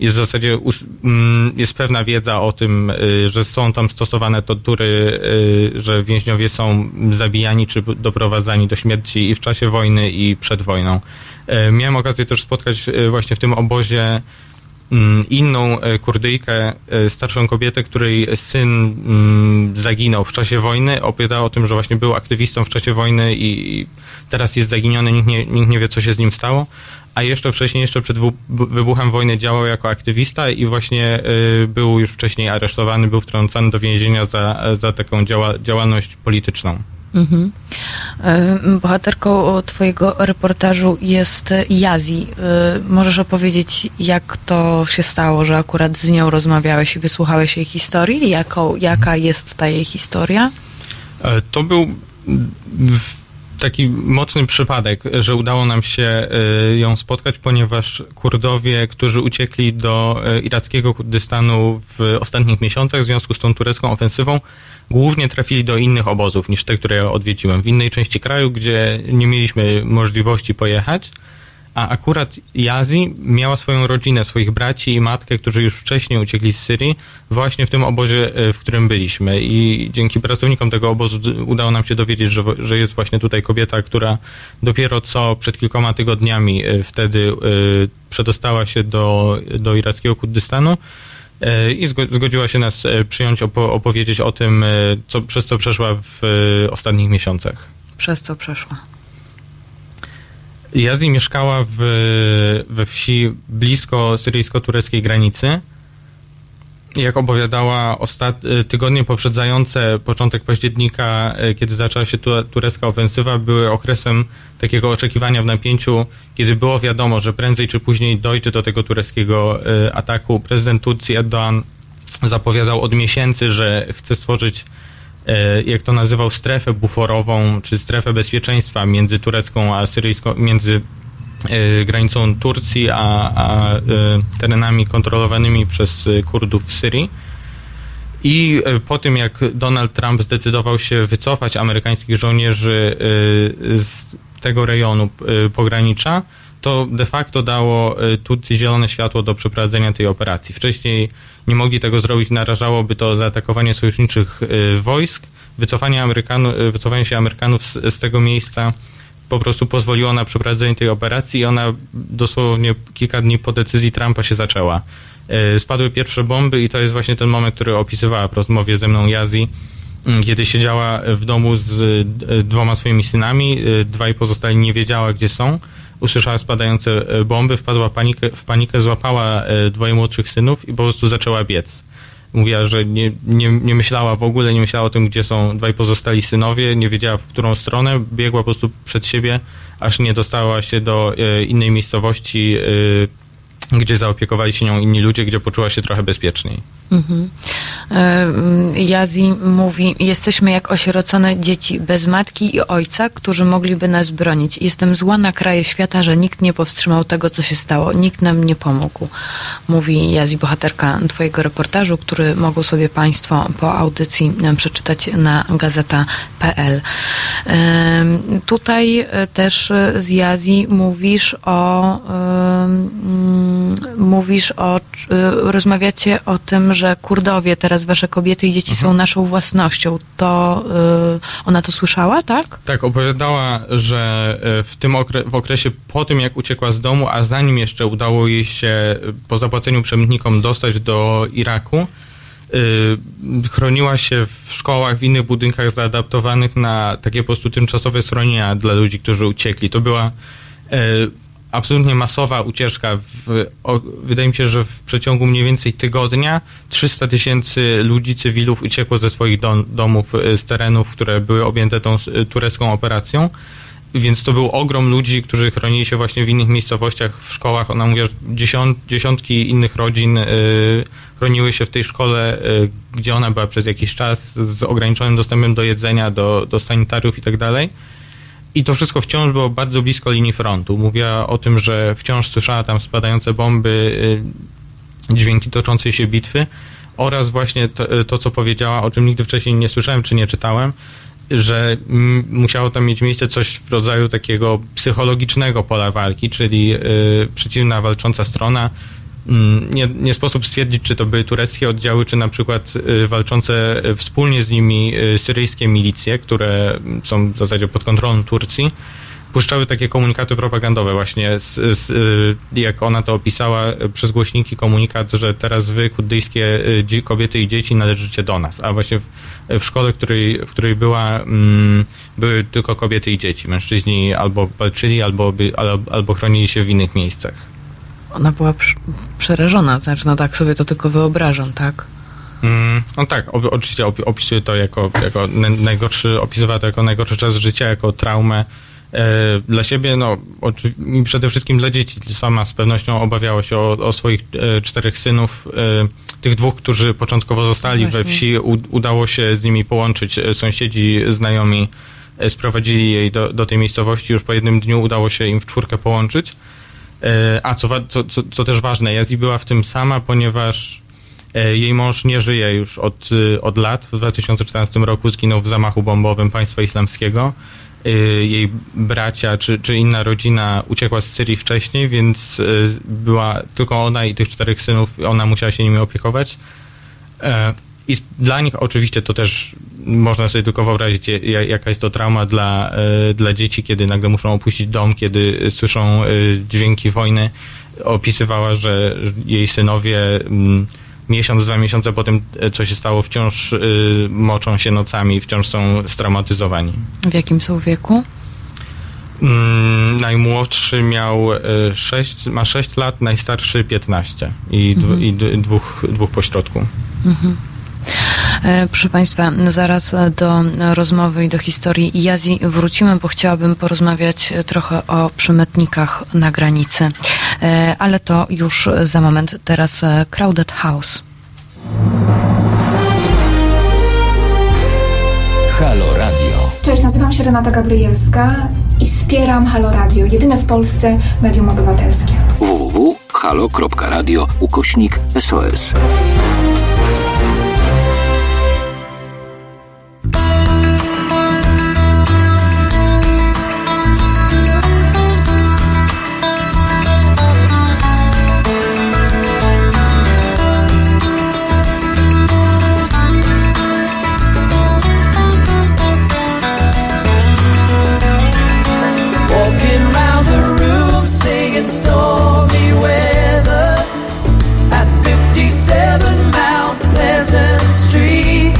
jest w zasadzie mm, jest pewna wiedza o tym, y, że są tam stosowane tortury, y, że więźniowie są zabijani czy doprowadzani do śmierci i w czasie wojny i przed wojną. Y, Miałem okazję też spotkać y, właśnie w tym obozie inną e, Kurdyjkę, e, starszą kobietę, której syn mm, zaginął w czasie wojny. Opowiadała o tym, że właśnie był aktywistą w czasie wojny i teraz jest zaginiony, nikt nie, nikt nie wie, co się z nim stało. A jeszcze wcześniej, jeszcze przed wybuchem wojny działał jako aktywista i właśnie y, był już wcześniej aresztowany, był wtrącany do więzienia za, za taką działa, działalność polityczną. Mhm. E, Bohaterką twojego reportażu jest Jazi. E, Możesz opowiedzieć, jak to się stało, że akurat z nią rozmawiałeś i wysłuchałeś jej historii? Jaką, jaka jest ta jej historia? E, To był taki mocny przypadek, że udało nam się ją spotkać, ponieważ Kurdowie, którzy uciekli do irackiego Kurdystanu w ostatnich miesiącach w związku z tą turecką ofensywą, głównie trafili do innych obozów niż te, które ja odwiedziłem. W innej części kraju, gdzie nie mieliśmy możliwości pojechać. A akurat Jazi miała swoją rodzinę, swoich braci i matkę, którzy już wcześniej uciekli z Syrii, właśnie w tym obozie, e, w którym byliśmy. I dzięki pracownikom tego obozu udało nam się dowiedzieć, że, że jest właśnie tutaj kobieta, która dopiero co przed kilkoma tygodniami e, wtedy e, przedostała się do, do irackiego Kurdystanu. E, I zgo- zgodziła się nas e, przyjąć, opo- opowiedzieć o tym, e, co, przez co przeszła w ostatnich miesiącach. Przez co przeszła? Jazdi mieszkała w, we wsi blisko syryjsko-tureckiej granicy. Jak opowiadała, ostat, y, tygodnie poprzedzające początek października, y, kiedy zaczęła się tu, turecka ofensywa, były okresem takiego oczekiwania w napięciu, kiedy było wiadomo, że prędzej czy później dojdzie do tego tureckiego y, ataku. Prezydent Turcji Erdoğan zapowiadał od miesięcy, że chce stworzyć jak to nazywał, strefę buforową, czy strefę bezpieczeństwa między turecką a syryjską, między granicą Turcji a, a e, terenami kontrolowanymi przez e, Kurdów w Syrii. I e, po tym, jak Donald Trump zdecydował się wycofać amerykańskich żołnierzy e, z tego rejonu e, pogranicza, to de facto dało e, Turcji zielone światło do przeprowadzenia tej operacji. Wcześniej nie mogli tego zrobić, narażałoby to zaatakowanie sojuszniczych e, wojsk. Wycofanie, Amerykanu, e, wycofanie się Amerykanów z, z tego miejsca po prostu pozwoliło na przeprowadzenie tej operacji i ona dosłownie kilka dni po decyzji Trumpa się zaczęła. E, Spadły pierwsze bomby i to jest właśnie ten moment, który opisywała w rozmowie ze mną Jazi, m, kiedy siedziała w domu z e, dwoma swoimi synami, e, dwaj pozostali nie wiedziała, gdzie są. Usłyszała spadające bomby, wpadła panikę, w panikę, złapała dwoje młodszych synów i po prostu zaczęła biec. Mówiła, że nie, nie, nie myślała w ogóle, nie myślała o tym, gdzie są dwaj pozostali synowie, nie wiedziała w którą stronę, biegła po prostu przed siebie, aż nie dostała się do e, innej miejscowości, e, gdzie zaopiekowali się nią inni ludzie, gdzie poczuła się trochę bezpieczniej. Mhm. E, Jazi mówi, jesteśmy jak osierocone dzieci bez matki i ojca, którzy mogliby nas bronić. Jestem zła na kraje świata, że nikt nie powstrzymał tego, co się stało. Nikt nam nie pomógł. Mówi Jazi, bohaterka twojego reportażu, który mogą sobie państwo po audycji przeczytać na gazeta.pl. E, Tutaj e, też z Jazi mówisz o mm, mówisz o, rozmawiacie o tym, że Kurdowie, teraz wasze kobiety i dzieci są naszą własnością. To y, ona to słyszała, tak? Tak, opowiadała, że e, w tym okre- w okresie po tym, jak uciekła z domu, a zanim jeszcze udało jej się e, po zapłaceniu przemytnikom dostać do Iraku, y, chroniła się w szkołach, w innych budynkach zaadaptowanych na takie po prostu tymczasowe schronienia dla ludzi, którzy uciekli. To była y, absolutnie masowa ucieczka. W, o, wydaje mi się, że w przeciągu mniej więcej tygodnia 300 tysięcy ludzi, cywilów uciekło ze swoich dom, domów, y, z terenów, które były objęte tą y, turecką operacją. Więc to był ogrom ludzi, którzy chronili się właśnie w innych miejscowościach, w szkołach. Ona mówi, że dziesiąt, dziesiątki innych rodzin y, chroniły się w tej szkole, y, gdzie ona była przez jakiś czas, z ograniczonym dostępem do jedzenia, do, do sanitariów i tak dalej. I to wszystko wciąż było bardzo blisko linii frontu. Mówiła o tym, że wciąż słyszała tam spadające bomby, y, dźwięki toczącej się bitwy oraz właśnie to, to, co powiedziała, o czym nigdy wcześniej nie słyszałem czy nie czytałem, że mm, musiało tam mieć miejsce coś w rodzaju takiego psychologicznego pola walki, czyli y, przeciwna walcząca strona. Mm, nie, nie sposób stwierdzić, czy to były tureckie oddziały, czy na przykład y, walczące wspólnie z nimi y, syryjskie milicje, które są w zasadzie pod kontrolą Turcji puszczały takie komunikaty propagandowe właśnie, z, z, jak ona to opisała, przez głośniki komunikat, że teraz wy, kurdyjskie kobiety i dzieci należycie do nas, a właśnie w, w szkole, w której, w której była, mm, były tylko kobiety i dzieci. Mężczyźni albo walczyli, albo, albo, albo chronili się w innych miejscach. Ona była przerażona, znaczy no tak sobie to tylko wyobrażam, tak? Mm, no tak, oczywiście opisuje to jako, jako najgorszy, opisywała to jako najgorszy czas życia, jako traumę e, dla siebie, no i przede wszystkim dla dzieci. Sama z pewnością obawiała się o, o swoich e, czterech synów. E, tych dwóch, którzy początkowo zostali Właśnie. we wsi, udało się z nimi połączyć. E, sąsiedzi, znajomi e, sprowadzili jej do, do tej miejscowości. Już po jednym dniu udało się im w czwórkę połączyć. E, a co, co, co, też ważne, Jazdi była w tym sama, ponieważ jej mąż nie żyje już od, od lat. W 2014 roku zginął w zamachu bombowym państwa islamskiego. Y, jej bracia czy, czy inna rodzina uciekła z Syrii wcześniej, więc y, była tylko ona i tych czterech synów, ona musiała się nimi opiekować. E, I dla nich oczywiście to też można sobie tylko wyobrazić, jaka jest to trauma dla, e, dla dzieci, kiedy nagle muszą opuścić dom, kiedy słyszą e, dźwięki wojny. Opisywała, że jej synowie mm, miesiąc, dwa miesiące po tym, e, co się stało, wciąż moczą się nocami, wciąż są straumatyzowani. W jakim są wieku? Mm, najmłodszy miał 6, ma 6 lat, najstarszy 15 i, mhm. i dwóch, dwóch pośrodku. Mhm. E, proszę Państwa, zaraz do rozmowy i do historii Jazji wrócimy, bo chciałabym porozmawiać trochę o przemytnikach na granicy. E, ale to już za moment. Teraz e, Crowded House. Halo Radio. Cześć, nazywam się Renata Gabrielska i wspieram Halo Radio, jedyne w Polsce medium obywatelskie. www.halo.radio ukośnik SOS. in stormy weather at 57 Mount Pleasant Street.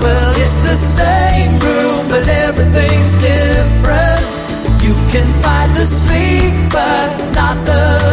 Well, it's the same room, but everything's different. You can find the sleep, but not the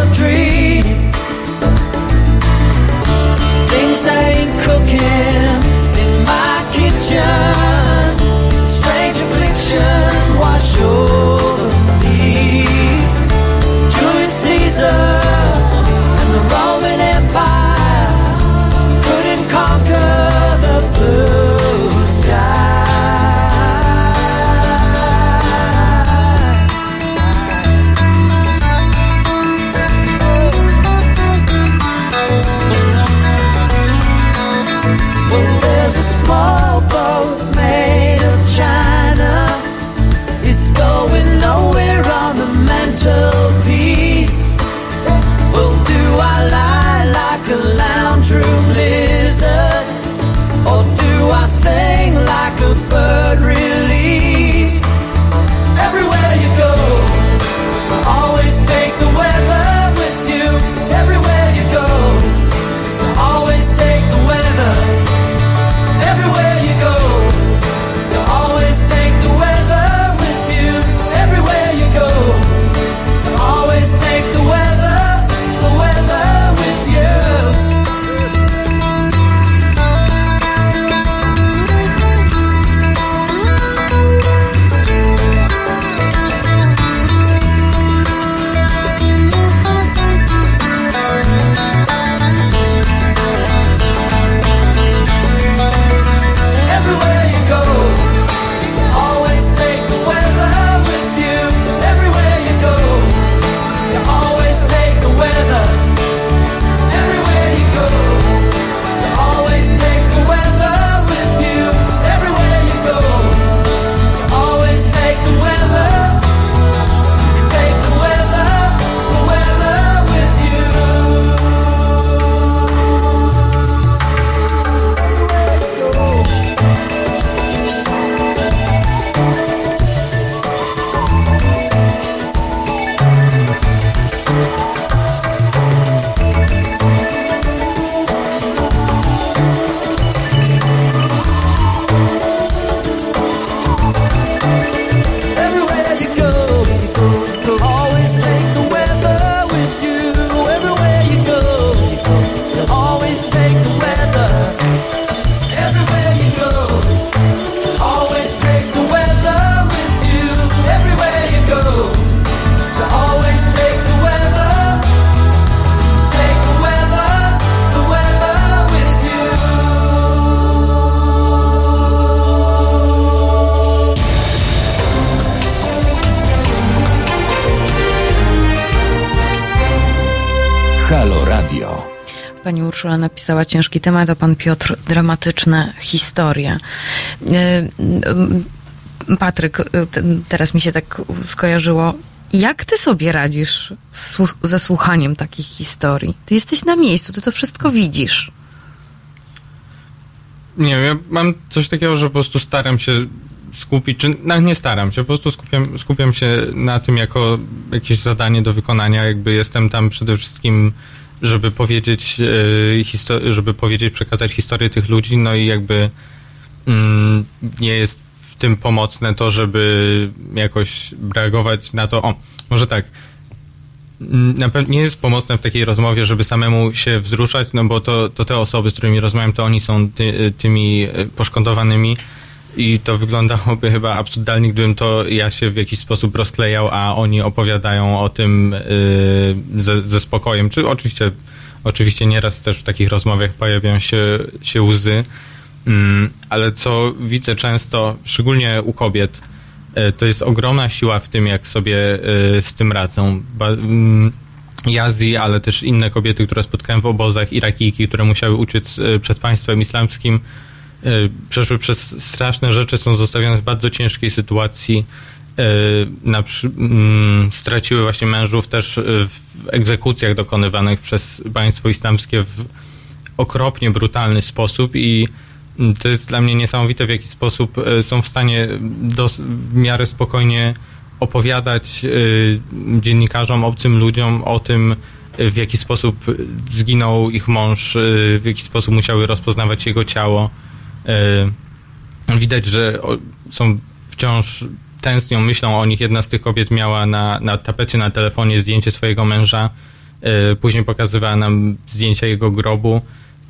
napisała ciężki temat, a pan Piotr dramatyczne historie. Y, y, Patryk, y, te- teraz mi się tak skojarzyło. Jak ty sobie radzisz ze słuchaniem takich historii? Ty jesteś na miejscu, ty to wszystko widzisz. Nie wiem, ja mam coś takiego, że po prostu staram się skupić, czy nawet nie staram się, po prostu skupiam, skupiam się na tym jako jakieś zadanie do wykonania, jakby jestem tam przede wszystkim, żeby powiedzieć, e, żeby powiedzieć, przekazać historię tych ludzi, no i jakby mm, nie jest w tym pomocne to, żeby jakoś reagować na to, o, może tak, Mm, na pewno nie jest pomocne w takiej rozmowie, żeby samemu się wzruszać, no bo to, to te osoby, z którymi rozmawiam, to oni są ty, tymi e, poszkodowanymi i to wyglądałoby chyba absurdalnie, gdybym to ja się w jakiś sposób rozklejał, a oni opowiadają o tym yy, ze, ze spokojem. Czy oczywiście, oczywiście nieraz też w takich rozmowach pojawiają się, się łzy, mm, ale co widzę często, szczególnie u kobiet, E, to jest ogromna siła w tym, jak sobie e, z tym radzą. Ba, mm, Jazji, ale też inne kobiety, które spotkałem w obozach, Irakijki, które musiały uciec e, przed państwem islamskim, przeszły przez straszne rzeczy, są zostawione w bardzo ciężkiej sytuacji. E, Na, mm, straciły właśnie mężów też e, w egzekucjach dokonywanych przez państwo islamskie w okropnie brutalny sposób i mm, to jest dla mnie niesamowite, w jaki sposób e, są w stanie w miarę spokojnie opowiadać e, dziennikarzom, obcym ludziom o tym, e, w jaki sposób zginął ich mąż, e, w jaki sposób musiały rozpoznawać jego ciało. E, Widać, że są wciąż tęsknią, myślą o nich. Jedna z tych kobiet miała na, na tapecie na telefonie zdjęcie swojego męża. E, Później pokazywała nam zdjęcia jego grobu,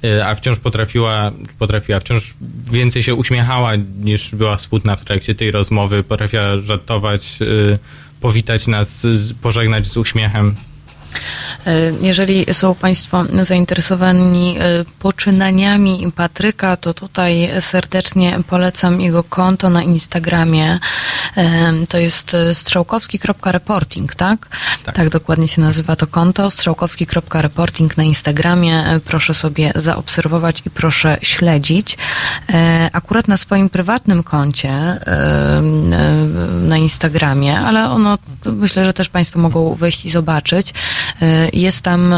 e, a wciąż potrafiła, potrafiła, wciąż więcej się uśmiechała niż była smutna w trakcie tej rozmowy. Potrafiła żartować, powitać nas, pożegnać z uśmiechem. E, Jeżeli są Państwo zainteresowani e, poczynaniami Patryka, to tutaj serdecznie polecam jego konto na Instagramie. E, To jest strzałkowski.reporting, tak? tak? dokładnie się nazywa to konto. Strzałkowski.reporting na Instagramie. Proszę sobie zaobserwować i proszę śledzić. Akurat na swoim prywatnym koncie na Instagramie, ale ono myślę, że też Państwo mogą wejść i zobaczyć. E, Jest tam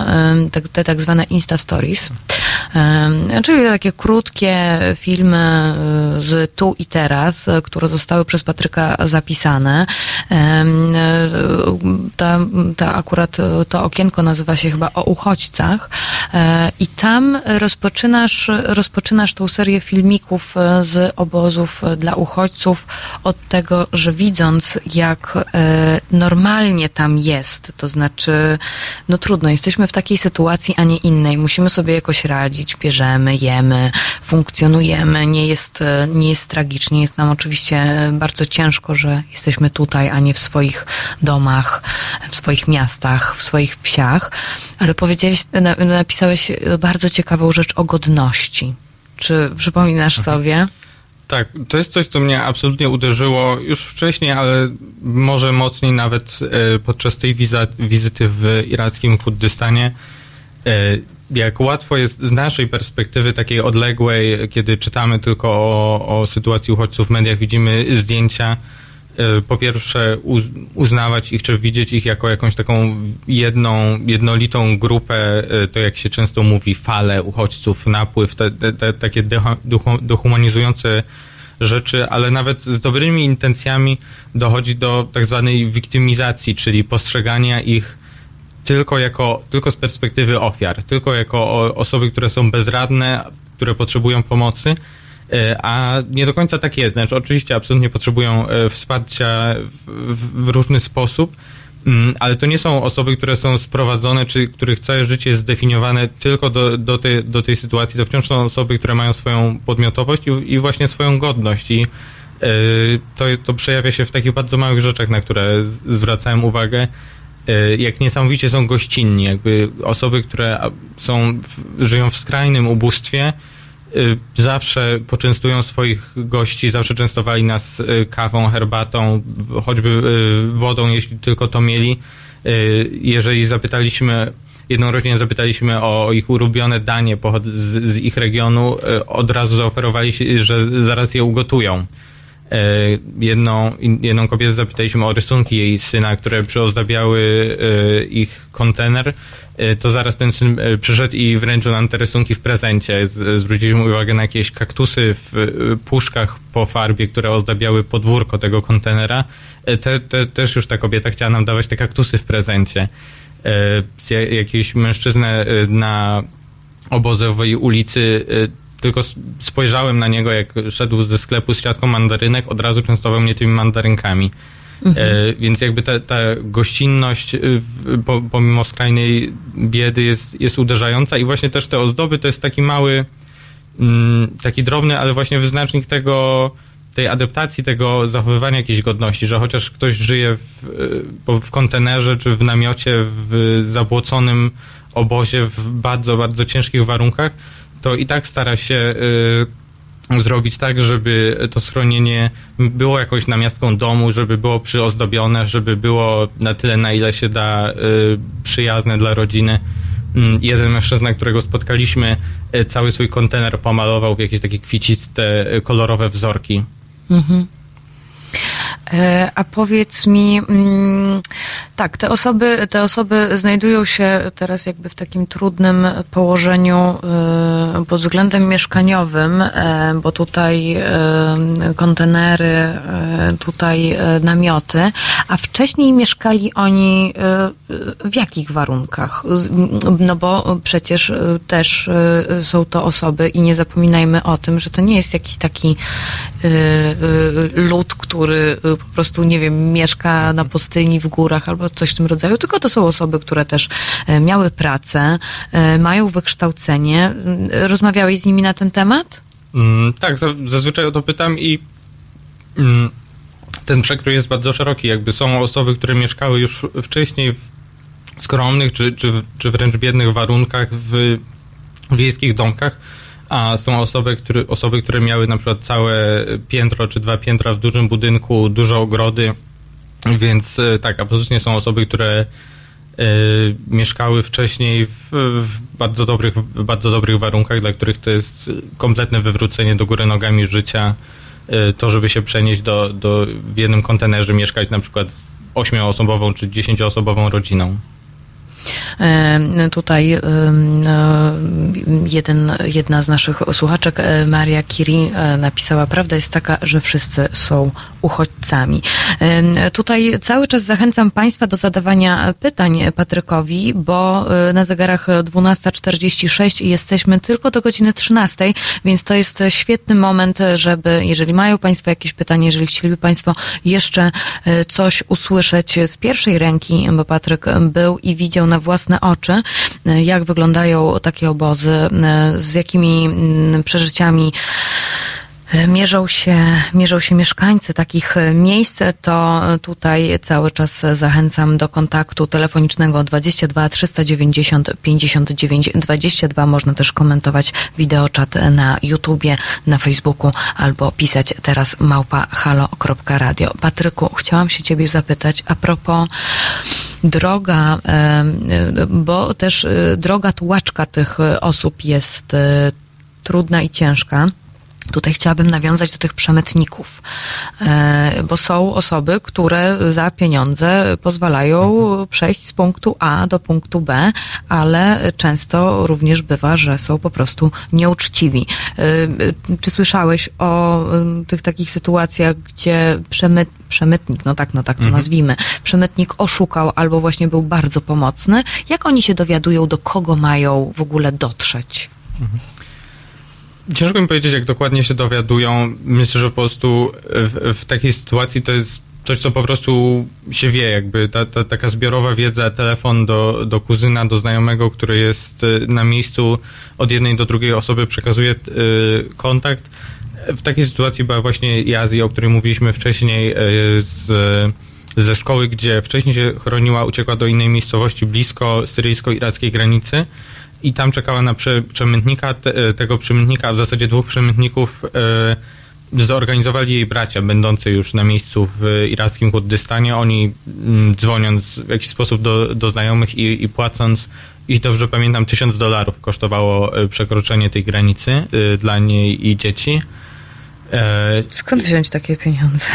tak- te tak zwane Insta Stories, czyli takie krótkie filmy e, z tu i teraz, e, które zostały przez Patryka zapisane. E, Ta, ta akurat to okienko nazywa się chyba o uchodźcach. I tam rozpoczynasz, rozpoczynasz tą serię filmików z obozów dla uchodźców od tego, że widząc jak normalnie tam jest, to znaczy no trudno, jesteśmy w takiej sytuacji, a nie innej, musimy sobie jakoś radzić, bierzemy, jemy, funkcjonujemy, nie jest, e, nie jest tragicznie, jest nam oczywiście bardzo ciężko, że jesteśmy tutaj, a nie w swoich domach, w swoich miastach, w swoich wsiach, ale powiedziałeś, na, napisałeś bardzo ciekawą rzecz o godności. Czy przypominasz sobie? Tak, to jest coś, co mnie absolutnie uderzyło już wcześniej, ale może mocniej nawet e, podczas tej wizyty w irackim Kurdystanie. Jak łatwo jest z naszej perspektywy takiej odległej, kiedy czytamy tylko o, o sytuacji uchodźców w mediach, widzimy zdjęcia, e, po pierwsze uz, uznawać ich, czy widzieć ich jako jakąś taką jedną, jednolitą grupę, e, to jak się często mówi, falę uchodźców, napływ, te, te, takie dehumanizujące rzeczy, ale nawet z dobrymi intencjami dochodzi do tak zwanej wiktymizacji, czyli postrzegania ich tylko jako, tylko z perspektywy ofiar, tylko jako osoby, które są bezradne, które potrzebują pomocy, e, a nie do końca tak jest. Znaczy, oczywiście absolutnie potrzebują e, wsparcia w, w, różny sposób, mm, ale to nie są osoby, które są sprowadzone, czy których całe życie jest zdefiniowane tylko do, do, tej, do tej sytuacji. To wciąż są osoby, które mają swoją podmiotowość i, i właśnie swoją godność. I e, to, to przejawia się w takich bardzo małych rzeczach, na które zwracałem uwagę. E, Jak niesamowicie są gościnni, jakby osoby, które są, żyją w skrajnym ubóstwie, y, zawsze poczęstują swoich gości, zawsze częstowali nas y, kawą, herbatą, choćby wodą, jeśli tylko to mieli. Jeżeli zapytaliśmy jedną rodzinę zapytaliśmy o, ich ulubione danie z, z ich regionu, e, od razu zaoferowali, że zaraz je ugotują. E, Jedną, jedną kobietę zapytaliśmy o rysunki jej syna, które przyozdabiały e, ich kontener. E, To zaraz ten syn przyszedł i wręczył nam te rysunki w prezencie. Zwróciliśmy uwagę na jakieś kaktusy w puszkach po farbie, które ozdabiały podwórko tego kontenera. Te, te, też już ta kobieta chciała nam dawać te kaktusy w prezencie. Jakiś mężczyznę na obozowej ulicy tylko spojrzałem na niego, jak szedł ze sklepu z siatką mandarynek, od razu częstował mnie tymi mandarynkami. Mhm. E, więc jakby ta, ta gościnność, y, w- po, pomimo skrajnej biedy, jest, jest uderzająca i właśnie też te ozdoby to jest taki mały, mm, taki drobny, ale właśnie wyznacznik tego, tej adaptacji, tego zachowywania jakiejś godności, że chociaż ktoś żyje w, y, w kontenerze czy w namiocie, w zabłoconym obozie, w bardzo, bardzo ciężkich warunkach, to i tak stara się y, zrobić tak, żeby to schronienie było jakoś namiastką domu, żeby było przyozdobione, żeby było na tyle, na ile się da y, przyjazne dla rodziny. Mm, Jeden mężczyzna, którego spotkaliśmy, y, cały swój kontener pomalował w jakieś takie kwiciste, y, kolorowe wzorki. Mhm. E, A powiedz mi, mm, tak, te osoby, te osoby znajdują się teraz jakby w takim trudnym położeniu e, pod względem mieszkaniowym, e, bo tutaj kontenery, tutaj namioty, a wcześniej mieszkali oni w jakich warunkach? No bo przecież też są to osoby i nie zapominajmy o tym, że to nie jest jakiś taki lud, który po prostu, nie wiem, mieszka na pustyni, w górach albo coś w tym rodzaju, tylko to są osoby, które też e, miały pracę, e, mają wykształcenie. Mm, Rozmawiałeś z nimi na ten temat? Mm, tak, za, zazwyczaj o to pytam i mm, ten przekrój jest bardzo szeroki. Jakby są osoby, które mieszkały już wcześniej w skromnych czy, czy, czy wręcz biednych warunkach w wiejskich domkach, a są osoby które, osoby, które miały na przykład całe piętro czy dwa piętra w dużym budynku, duże ogrody, więc e, tak, absolutnie są osoby, które e, mieszkały wcześniej w, w, bardzo dobrych, w bardzo dobrych warunkach, dla których to jest kompletne wywrócenie do góry nogami życia. E, to, żeby się przenieść do, do w jednym kontenerze, mieszkać na przykład ośmioosobową czy dziesięcioosobową rodziną. E, Tutaj e, e, jeden, jedna z naszych słuchaczek, Maria Kiri, napisała, prawda jest taka, że wszyscy są uchodźcami. Tutaj cały czas zachęcam Państwa do zadawania pytań Patrykowi, bo na zegarach 12.46 i jesteśmy tylko do godziny 13, więc to jest świetny moment, żeby, jeżeli mają Państwo jakieś pytanie, jeżeli chcieliby Państwo jeszcze coś usłyszeć z pierwszej ręki, bo Patryk był i widział na własne oczy, e, jak wyglądają takie obozy, e, z jakimi mm, przeżyciami Mierzą się, mierzą się mieszkańcy takich e, miejsc, to tutaj cały czas zachęcam do kontaktu telefonicznego 22 390 59 22. Można też komentować wideoczat na YouTubie, na Facebooku albo pisać teraz małpa halo.radio. Patryku, chciałam się ciebie zapytać a propos droga, e, e, bo też e, droga tułaczka tych e, osób jest e, trudna i ciężka. Tutaj chciałabym nawiązać do tych przemytników, e, bo są osoby, które za pieniądze pozwalają przejść z punktu A do punktu B, ale często również bywa, że są po prostu nieuczciwi. E, e, Czy słyszałeś o tych takich sytuacjach, gdzie przemyt, przemytnik, no tak, no tak to Mhm. nazwijmy, przemytnik oszukał albo właśnie był bardzo pomocny? Jak oni się dowiadują, do kogo mają w ogóle dotrzeć? Ciężko mi powiedzieć, jak dokładnie się dowiadują. Myślę, że po prostu w, w takiej sytuacji to jest coś, co po prostu się wie, jakby ta, ta taka zbiorowa wiedza, telefon do, do kuzyna, do znajomego, który jest y, na miejscu, od jednej do drugiej osoby przekazuje y, kontakt. W takiej sytuacji była właśnie Jazji, o której mówiliśmy wcześniej y, z, ze szkoły, gdzie wcześniej się chroniła, uciekła do innej miejscowości blisko syryjsko-irackiej granicy i tam czekała na prze, przemytnika, te, tego przemytnika, a w zasadzie dwóch przemytników e, zorganizowali jej bracia, będący już na miejscu w irackim Kurdystanie. Oni mm, dzwoniąc w jakiś sposób do, do znajomych i, i płacąc i dobrze pamiętam, 1000 dolarów kosztowało e, przekroczenie tej granicy e, dla niej i dzieci. E, Skąd wziąć takie pieniądze?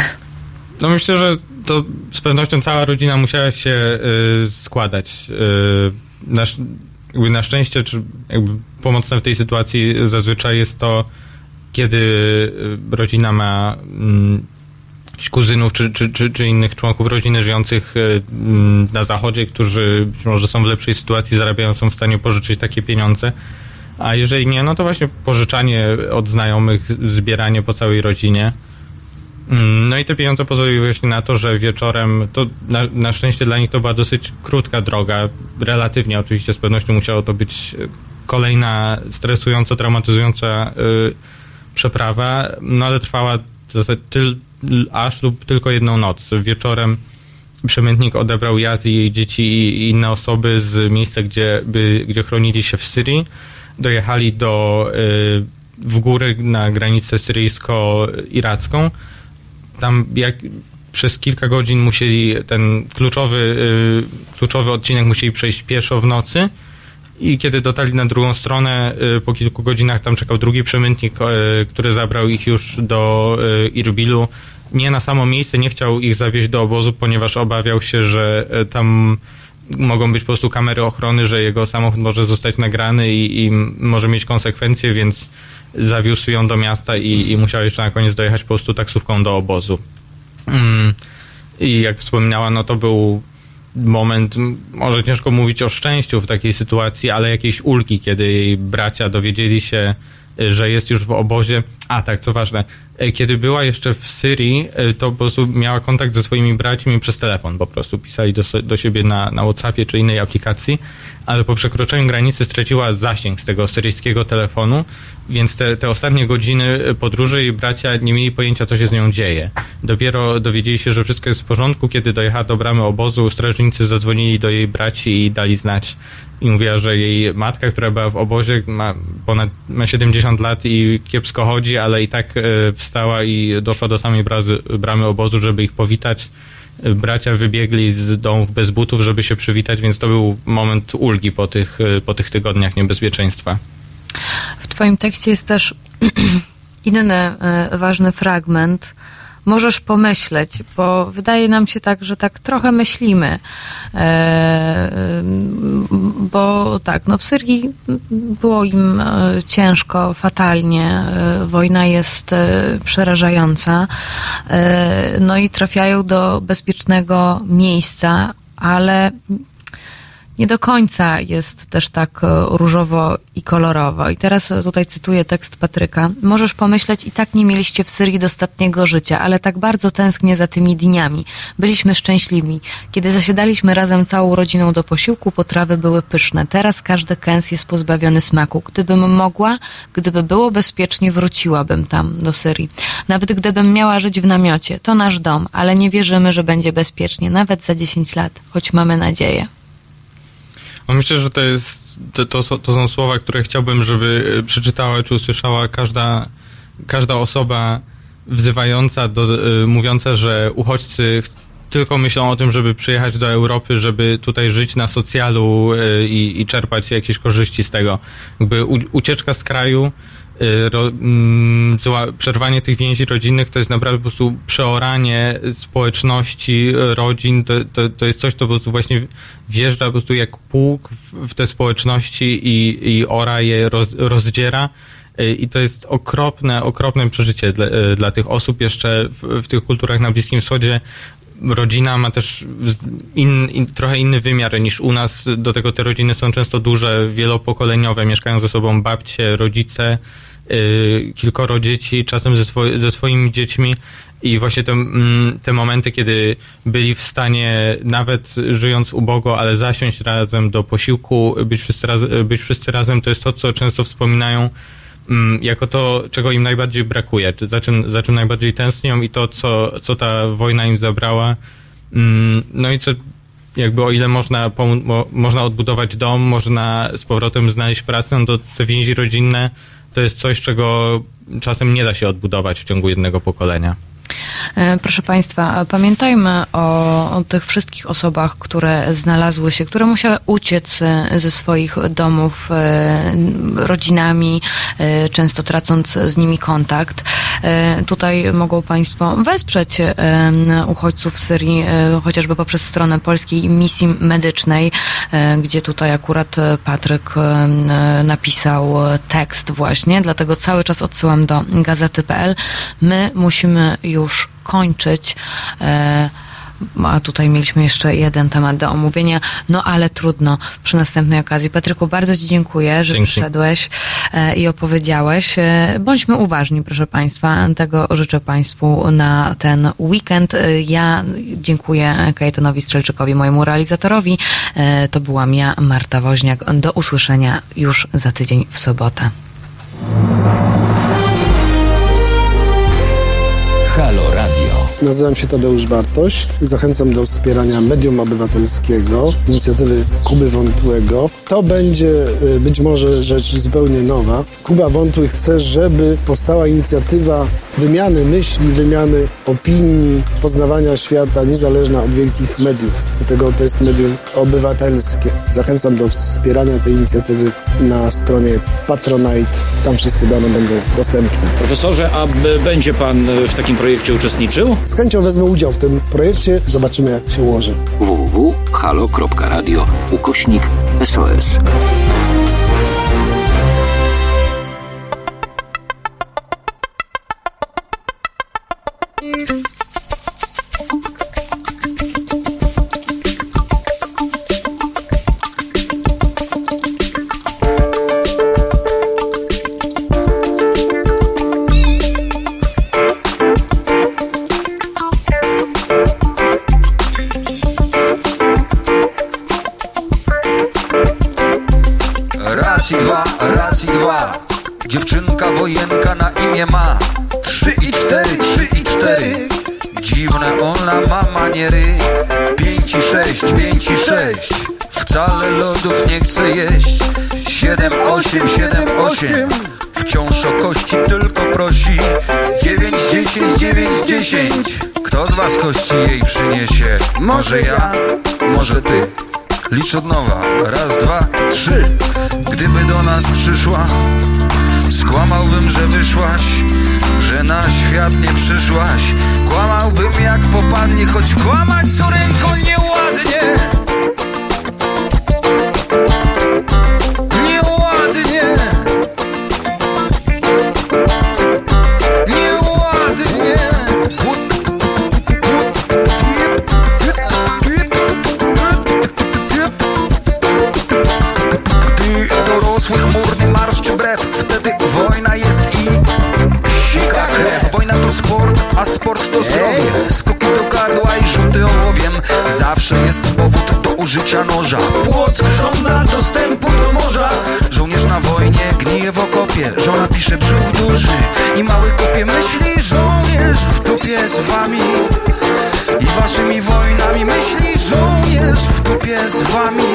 No myślę, że to z pewnością cała rodzina musiała się składać. Y, na, jakby na szczęście, czy jakby pomocne w tej sytuacji zazwyczaj jest to, kiedy y, rodzina ma mm, kuzynów czy, czy, czy, czy, innych członków rodziny żyjących y, mm, na zachodzie, którzy być może są w lepszej sytuacji, zarabiają, są w stanie pożyczyć takie pieniądze. A jeżeli nie, no to właśnie pożyczanie od znajomych, zbieranie po całej rodzinie. Mm, no i te pieniądze pozwoliły właśnie na to, że wieczorem, to na, na, szczęście dla nich to była dosyć krótka droga, relatywnie oczywiście z pewnością musiało to być kolejna stresująca, traumatyzująca y, przeprawa, no ale trwała tyl, aż lub tylko jedną noc. Wieczorem przemytnik odebrał Jaz i jej dzieci i inne osoby z miejsca, gdzie, by, gdzie chronili się w Syrii. Dojechali do, y, w góry na granicę syryjsko-iracką tam jak przez kilka godzin musieli ten kluczowy, y, kluczowy odcinek musieli przejść pieszo w nocy i kiedy dotarli na drugą stronę, y, po kilku godzinach tam czekał drugi przemytnik, y, który zabrał ich już do Irbilu. Nie na samo miejsce, nie chciał ich zawieźć do obozu, ponieważ obawiał się, że tam mogą być po prostu kamery ochrony, że jego samochód może zostać nagrany i, i może mieć konsekwencje, więc zawiózł ją do miasta i, i musiał jeszcze na koniec dojechać po prostu taksówką do obozu. Mm. I jak wspominała, no to był moment, może ciężko mówić o szczęściu w takiej sytuacji, ale jakiejś ulgi, kiedy jej bracia dowiedzieli się, że jest już w obozie. A tak, co ważne, e, kiedy była jeszcze w Syrii, e, to po prostu miała kontakt ze swoimi braćmi przez telefon, po prostu pisali do, do siebie na, na WhatsAppie czy innej aplikacji, ale po przekroczeniu granicy straciła zasięg z tego syryjskiego telefonu, więc te, te ostatnie godziny podróży i bracia nie mieli pojęcia, co się z nią dzieje. Dopiero dowiedzieli się, że wszystko jest w porządku, kiedy dojechała do bramy obozu, strażnicy zadzwonili do jej braci i dali znać, i mówiła, że jej matka, która była w obozie, ma ponad ma 70 lat i kiepsko chodzi, ale i tak e, wstała i doszła do samej brazy, bramy obozu, żeby ich powitać. E, bracia wybiegli z domów bez butów, żeby się przywitać, więc to był moment ulgi po tych, e, po tych tygodniach niebezpieczeństwa. Twoim tekście jest też inny ważny fragment, możesz pomyśleć, bo wydaje nam się tak, że tak trochę myślimy. E, bo tak, no w Syrii było im e, ciężko, fatalnie. E, wojna jest przerażająca. No i trafiają do bezpiecznego miejsca, ale nie do końca jest też tak e, różowo i kolorowo. I teraz e, tutaj cytuję tekst Patryka. Możesz pomyśleć, i tak nie mieliście w Syrii dostatniego życia, ale tak bardzo tęsknię za tymi dniami. Byliśmy szczęśliwi. Kiedy zasiadaliśmy razem całą rodziną do posiłku, potrawy były pyszne. Teraz każdy kęs jest pozbawiony smaku. Gdybym mogła, gdyby było bezpiecznie, wróciłabym tam, do Syrii. Nawet gdybym miała żyć w namiocie. To nasz dom, ale nie wierzymy, że będzie bezpiecznie, nawet za 10 lat, choć mamy nadzieję. No myślę, że to jest, to, to, to są słowa, które chciałbym, żeby e, przeczytała czy usłyszała każda, każda osoba wzywająca, do, y, mówiąca, że uchodźcy tylko myślą o tym, żeby przyjechać do Europy, żeby tutaj żyć na socjalu y, i, i czerpać jakieś korzyści z tego. Jakby ucieczka z kraju Y, ro, mm, przerwanie tych więzi rodzinnych to jest naprawdę po prostu przeoranie społeczności, rodzin, to, to, to jest coś, to po prostu właśnie wjeżdża po prostu jak pług w, w te społeczności i, i ora je roz, rozdziera. Y, I to jest okropne, okropne przeżycie dla, dla tych osób jeszcze w, w tych kulturach na Bliskim Wschodzie rodzina ma też in, in, trochę inny wymiar niż u nas. Do tego te rodziny są często duże, wielopokoleniowe, mieszkają ze sobą babcie, rodzice, Y, kilkoro dzieci, czasem ze, swo ze swoimi dziećmi i właśnie te, mm, te momenty, kiedy byli w stanie, nawet żyjąc ubogo, ale zasiąść razem do posiłku, być wszyscy, raz, być wszyscy razem, to jest to, co często wspominają jako to, czego im najbardziej brakuje, czy za czym, za czym najbardziej tęsknią i to, co, co ta wojna im zabrała. Mm, no i co jakby o ile można, można odbudować dom, można z powrotem znaleźć pracę, no to te więzi rodzinne to jest coś, czego czasem nie da się odbudować w ciągu jednego pokolenia. E, Proszę Państwa, pamiętajmy o, o tych wszystkich osobach, które znalazły się, które musiały uciec e, ze swoich domów e, rodzinami, często tracąc z nimi kontakt. E, Tutaj mogą Państwo wesprzeć e, uchodźców z Syrii, e, chociażby poprzez stronę polskiej misji medycznej, gdzie tutaj akurat Patryk napisał tekst właśnie, dlatego cały czas odsyłam do gazety.pl. My musimy już kończyć. A tutaj mieliśmy jeszcze jeden temat do omówienia, no ale trudno przy następnej okazji. Patryku, bardzo Ci dziękuję, że Dzięki. przyszedłeś e, i opowiedziałeś. E, Bądźmy uważni, proszę Państwa. Tego życzę Państwu na ten weekend. E, Ja dziękuję Kajetanowi Strzelczykowi, mojemu realizatorowi. To byłam ja, Marta Woźniak. Do usłyszenia już za tydzień w sobotę. Nazywam się Tadeusz Bartoś. Zachęcam do wspierania medium obywatelskiego, inicjatywy Kuby Wątłego. To będzie y, być może rzecz zupełnie nowa. Kuba Wątły chce, żeby powstała inicjatywa wymiany myśli, wymiany opinii, poznawania świata, niezależna od wielkich mediów. Dlatego to jest medium obywatelskie. Zachęcam do wspierania tej inicjatywy na stronie Patronite. Tam wszystkie dane będą dostępne. Profesorze, a będzie pan w takim projekcie uczestniczył? Z chęcią wezmę udział w tym projekcie. Zobaczymy, jak się ułoży. www.halo.radio ukośnik SOS. Raz z kości jej przyniesie? Może ja? Może ty? Licz od nowa, raz, dwa, trzy Gdyby do nas przyszła Skłamałbym, że wyszłaś Że na świat nie przyszłaś Kłamałbym jak popadnie Choć kłamać córeńko nieładnie Nieładnie Zawsze jest powód do użycia noża. Płock żąda dostępu do morza. Żołnierz na wojnie gnije w okopie. Żona pisze brzuch duży i mały kopie. Myśli żołnierz w dupie z wami. I waszymi wojnami myśli żołnierz w dupie z wami.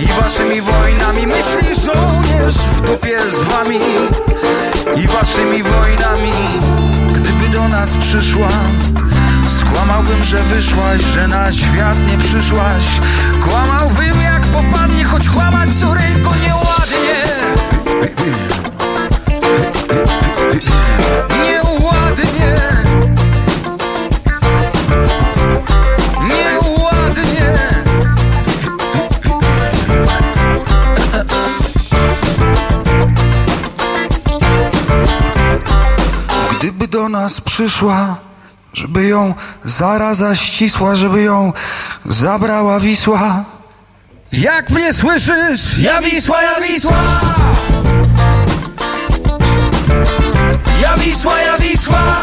I waszymi wojnami myśli żołnierz w dupie z wami. I waszymi wojnami Gdyby do nas przyszła Skłamałbym, że wyszłaś, że na świat nie przyszłaś. Kłamałbym jak popadnie, choć kłamać córeńko nieładnie. Nieładnie. Nieładnie. Gdyby do nas przyszła Żeby ją zaraza ścisła Żeby ją zabrała Wisła Jak mnie słyszysz? Ja Wisła, ja Wisła Ja Wisła, ja Wisła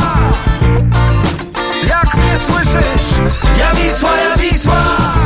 Jak mnie słyszysz? Ja Wisła, ja Wisła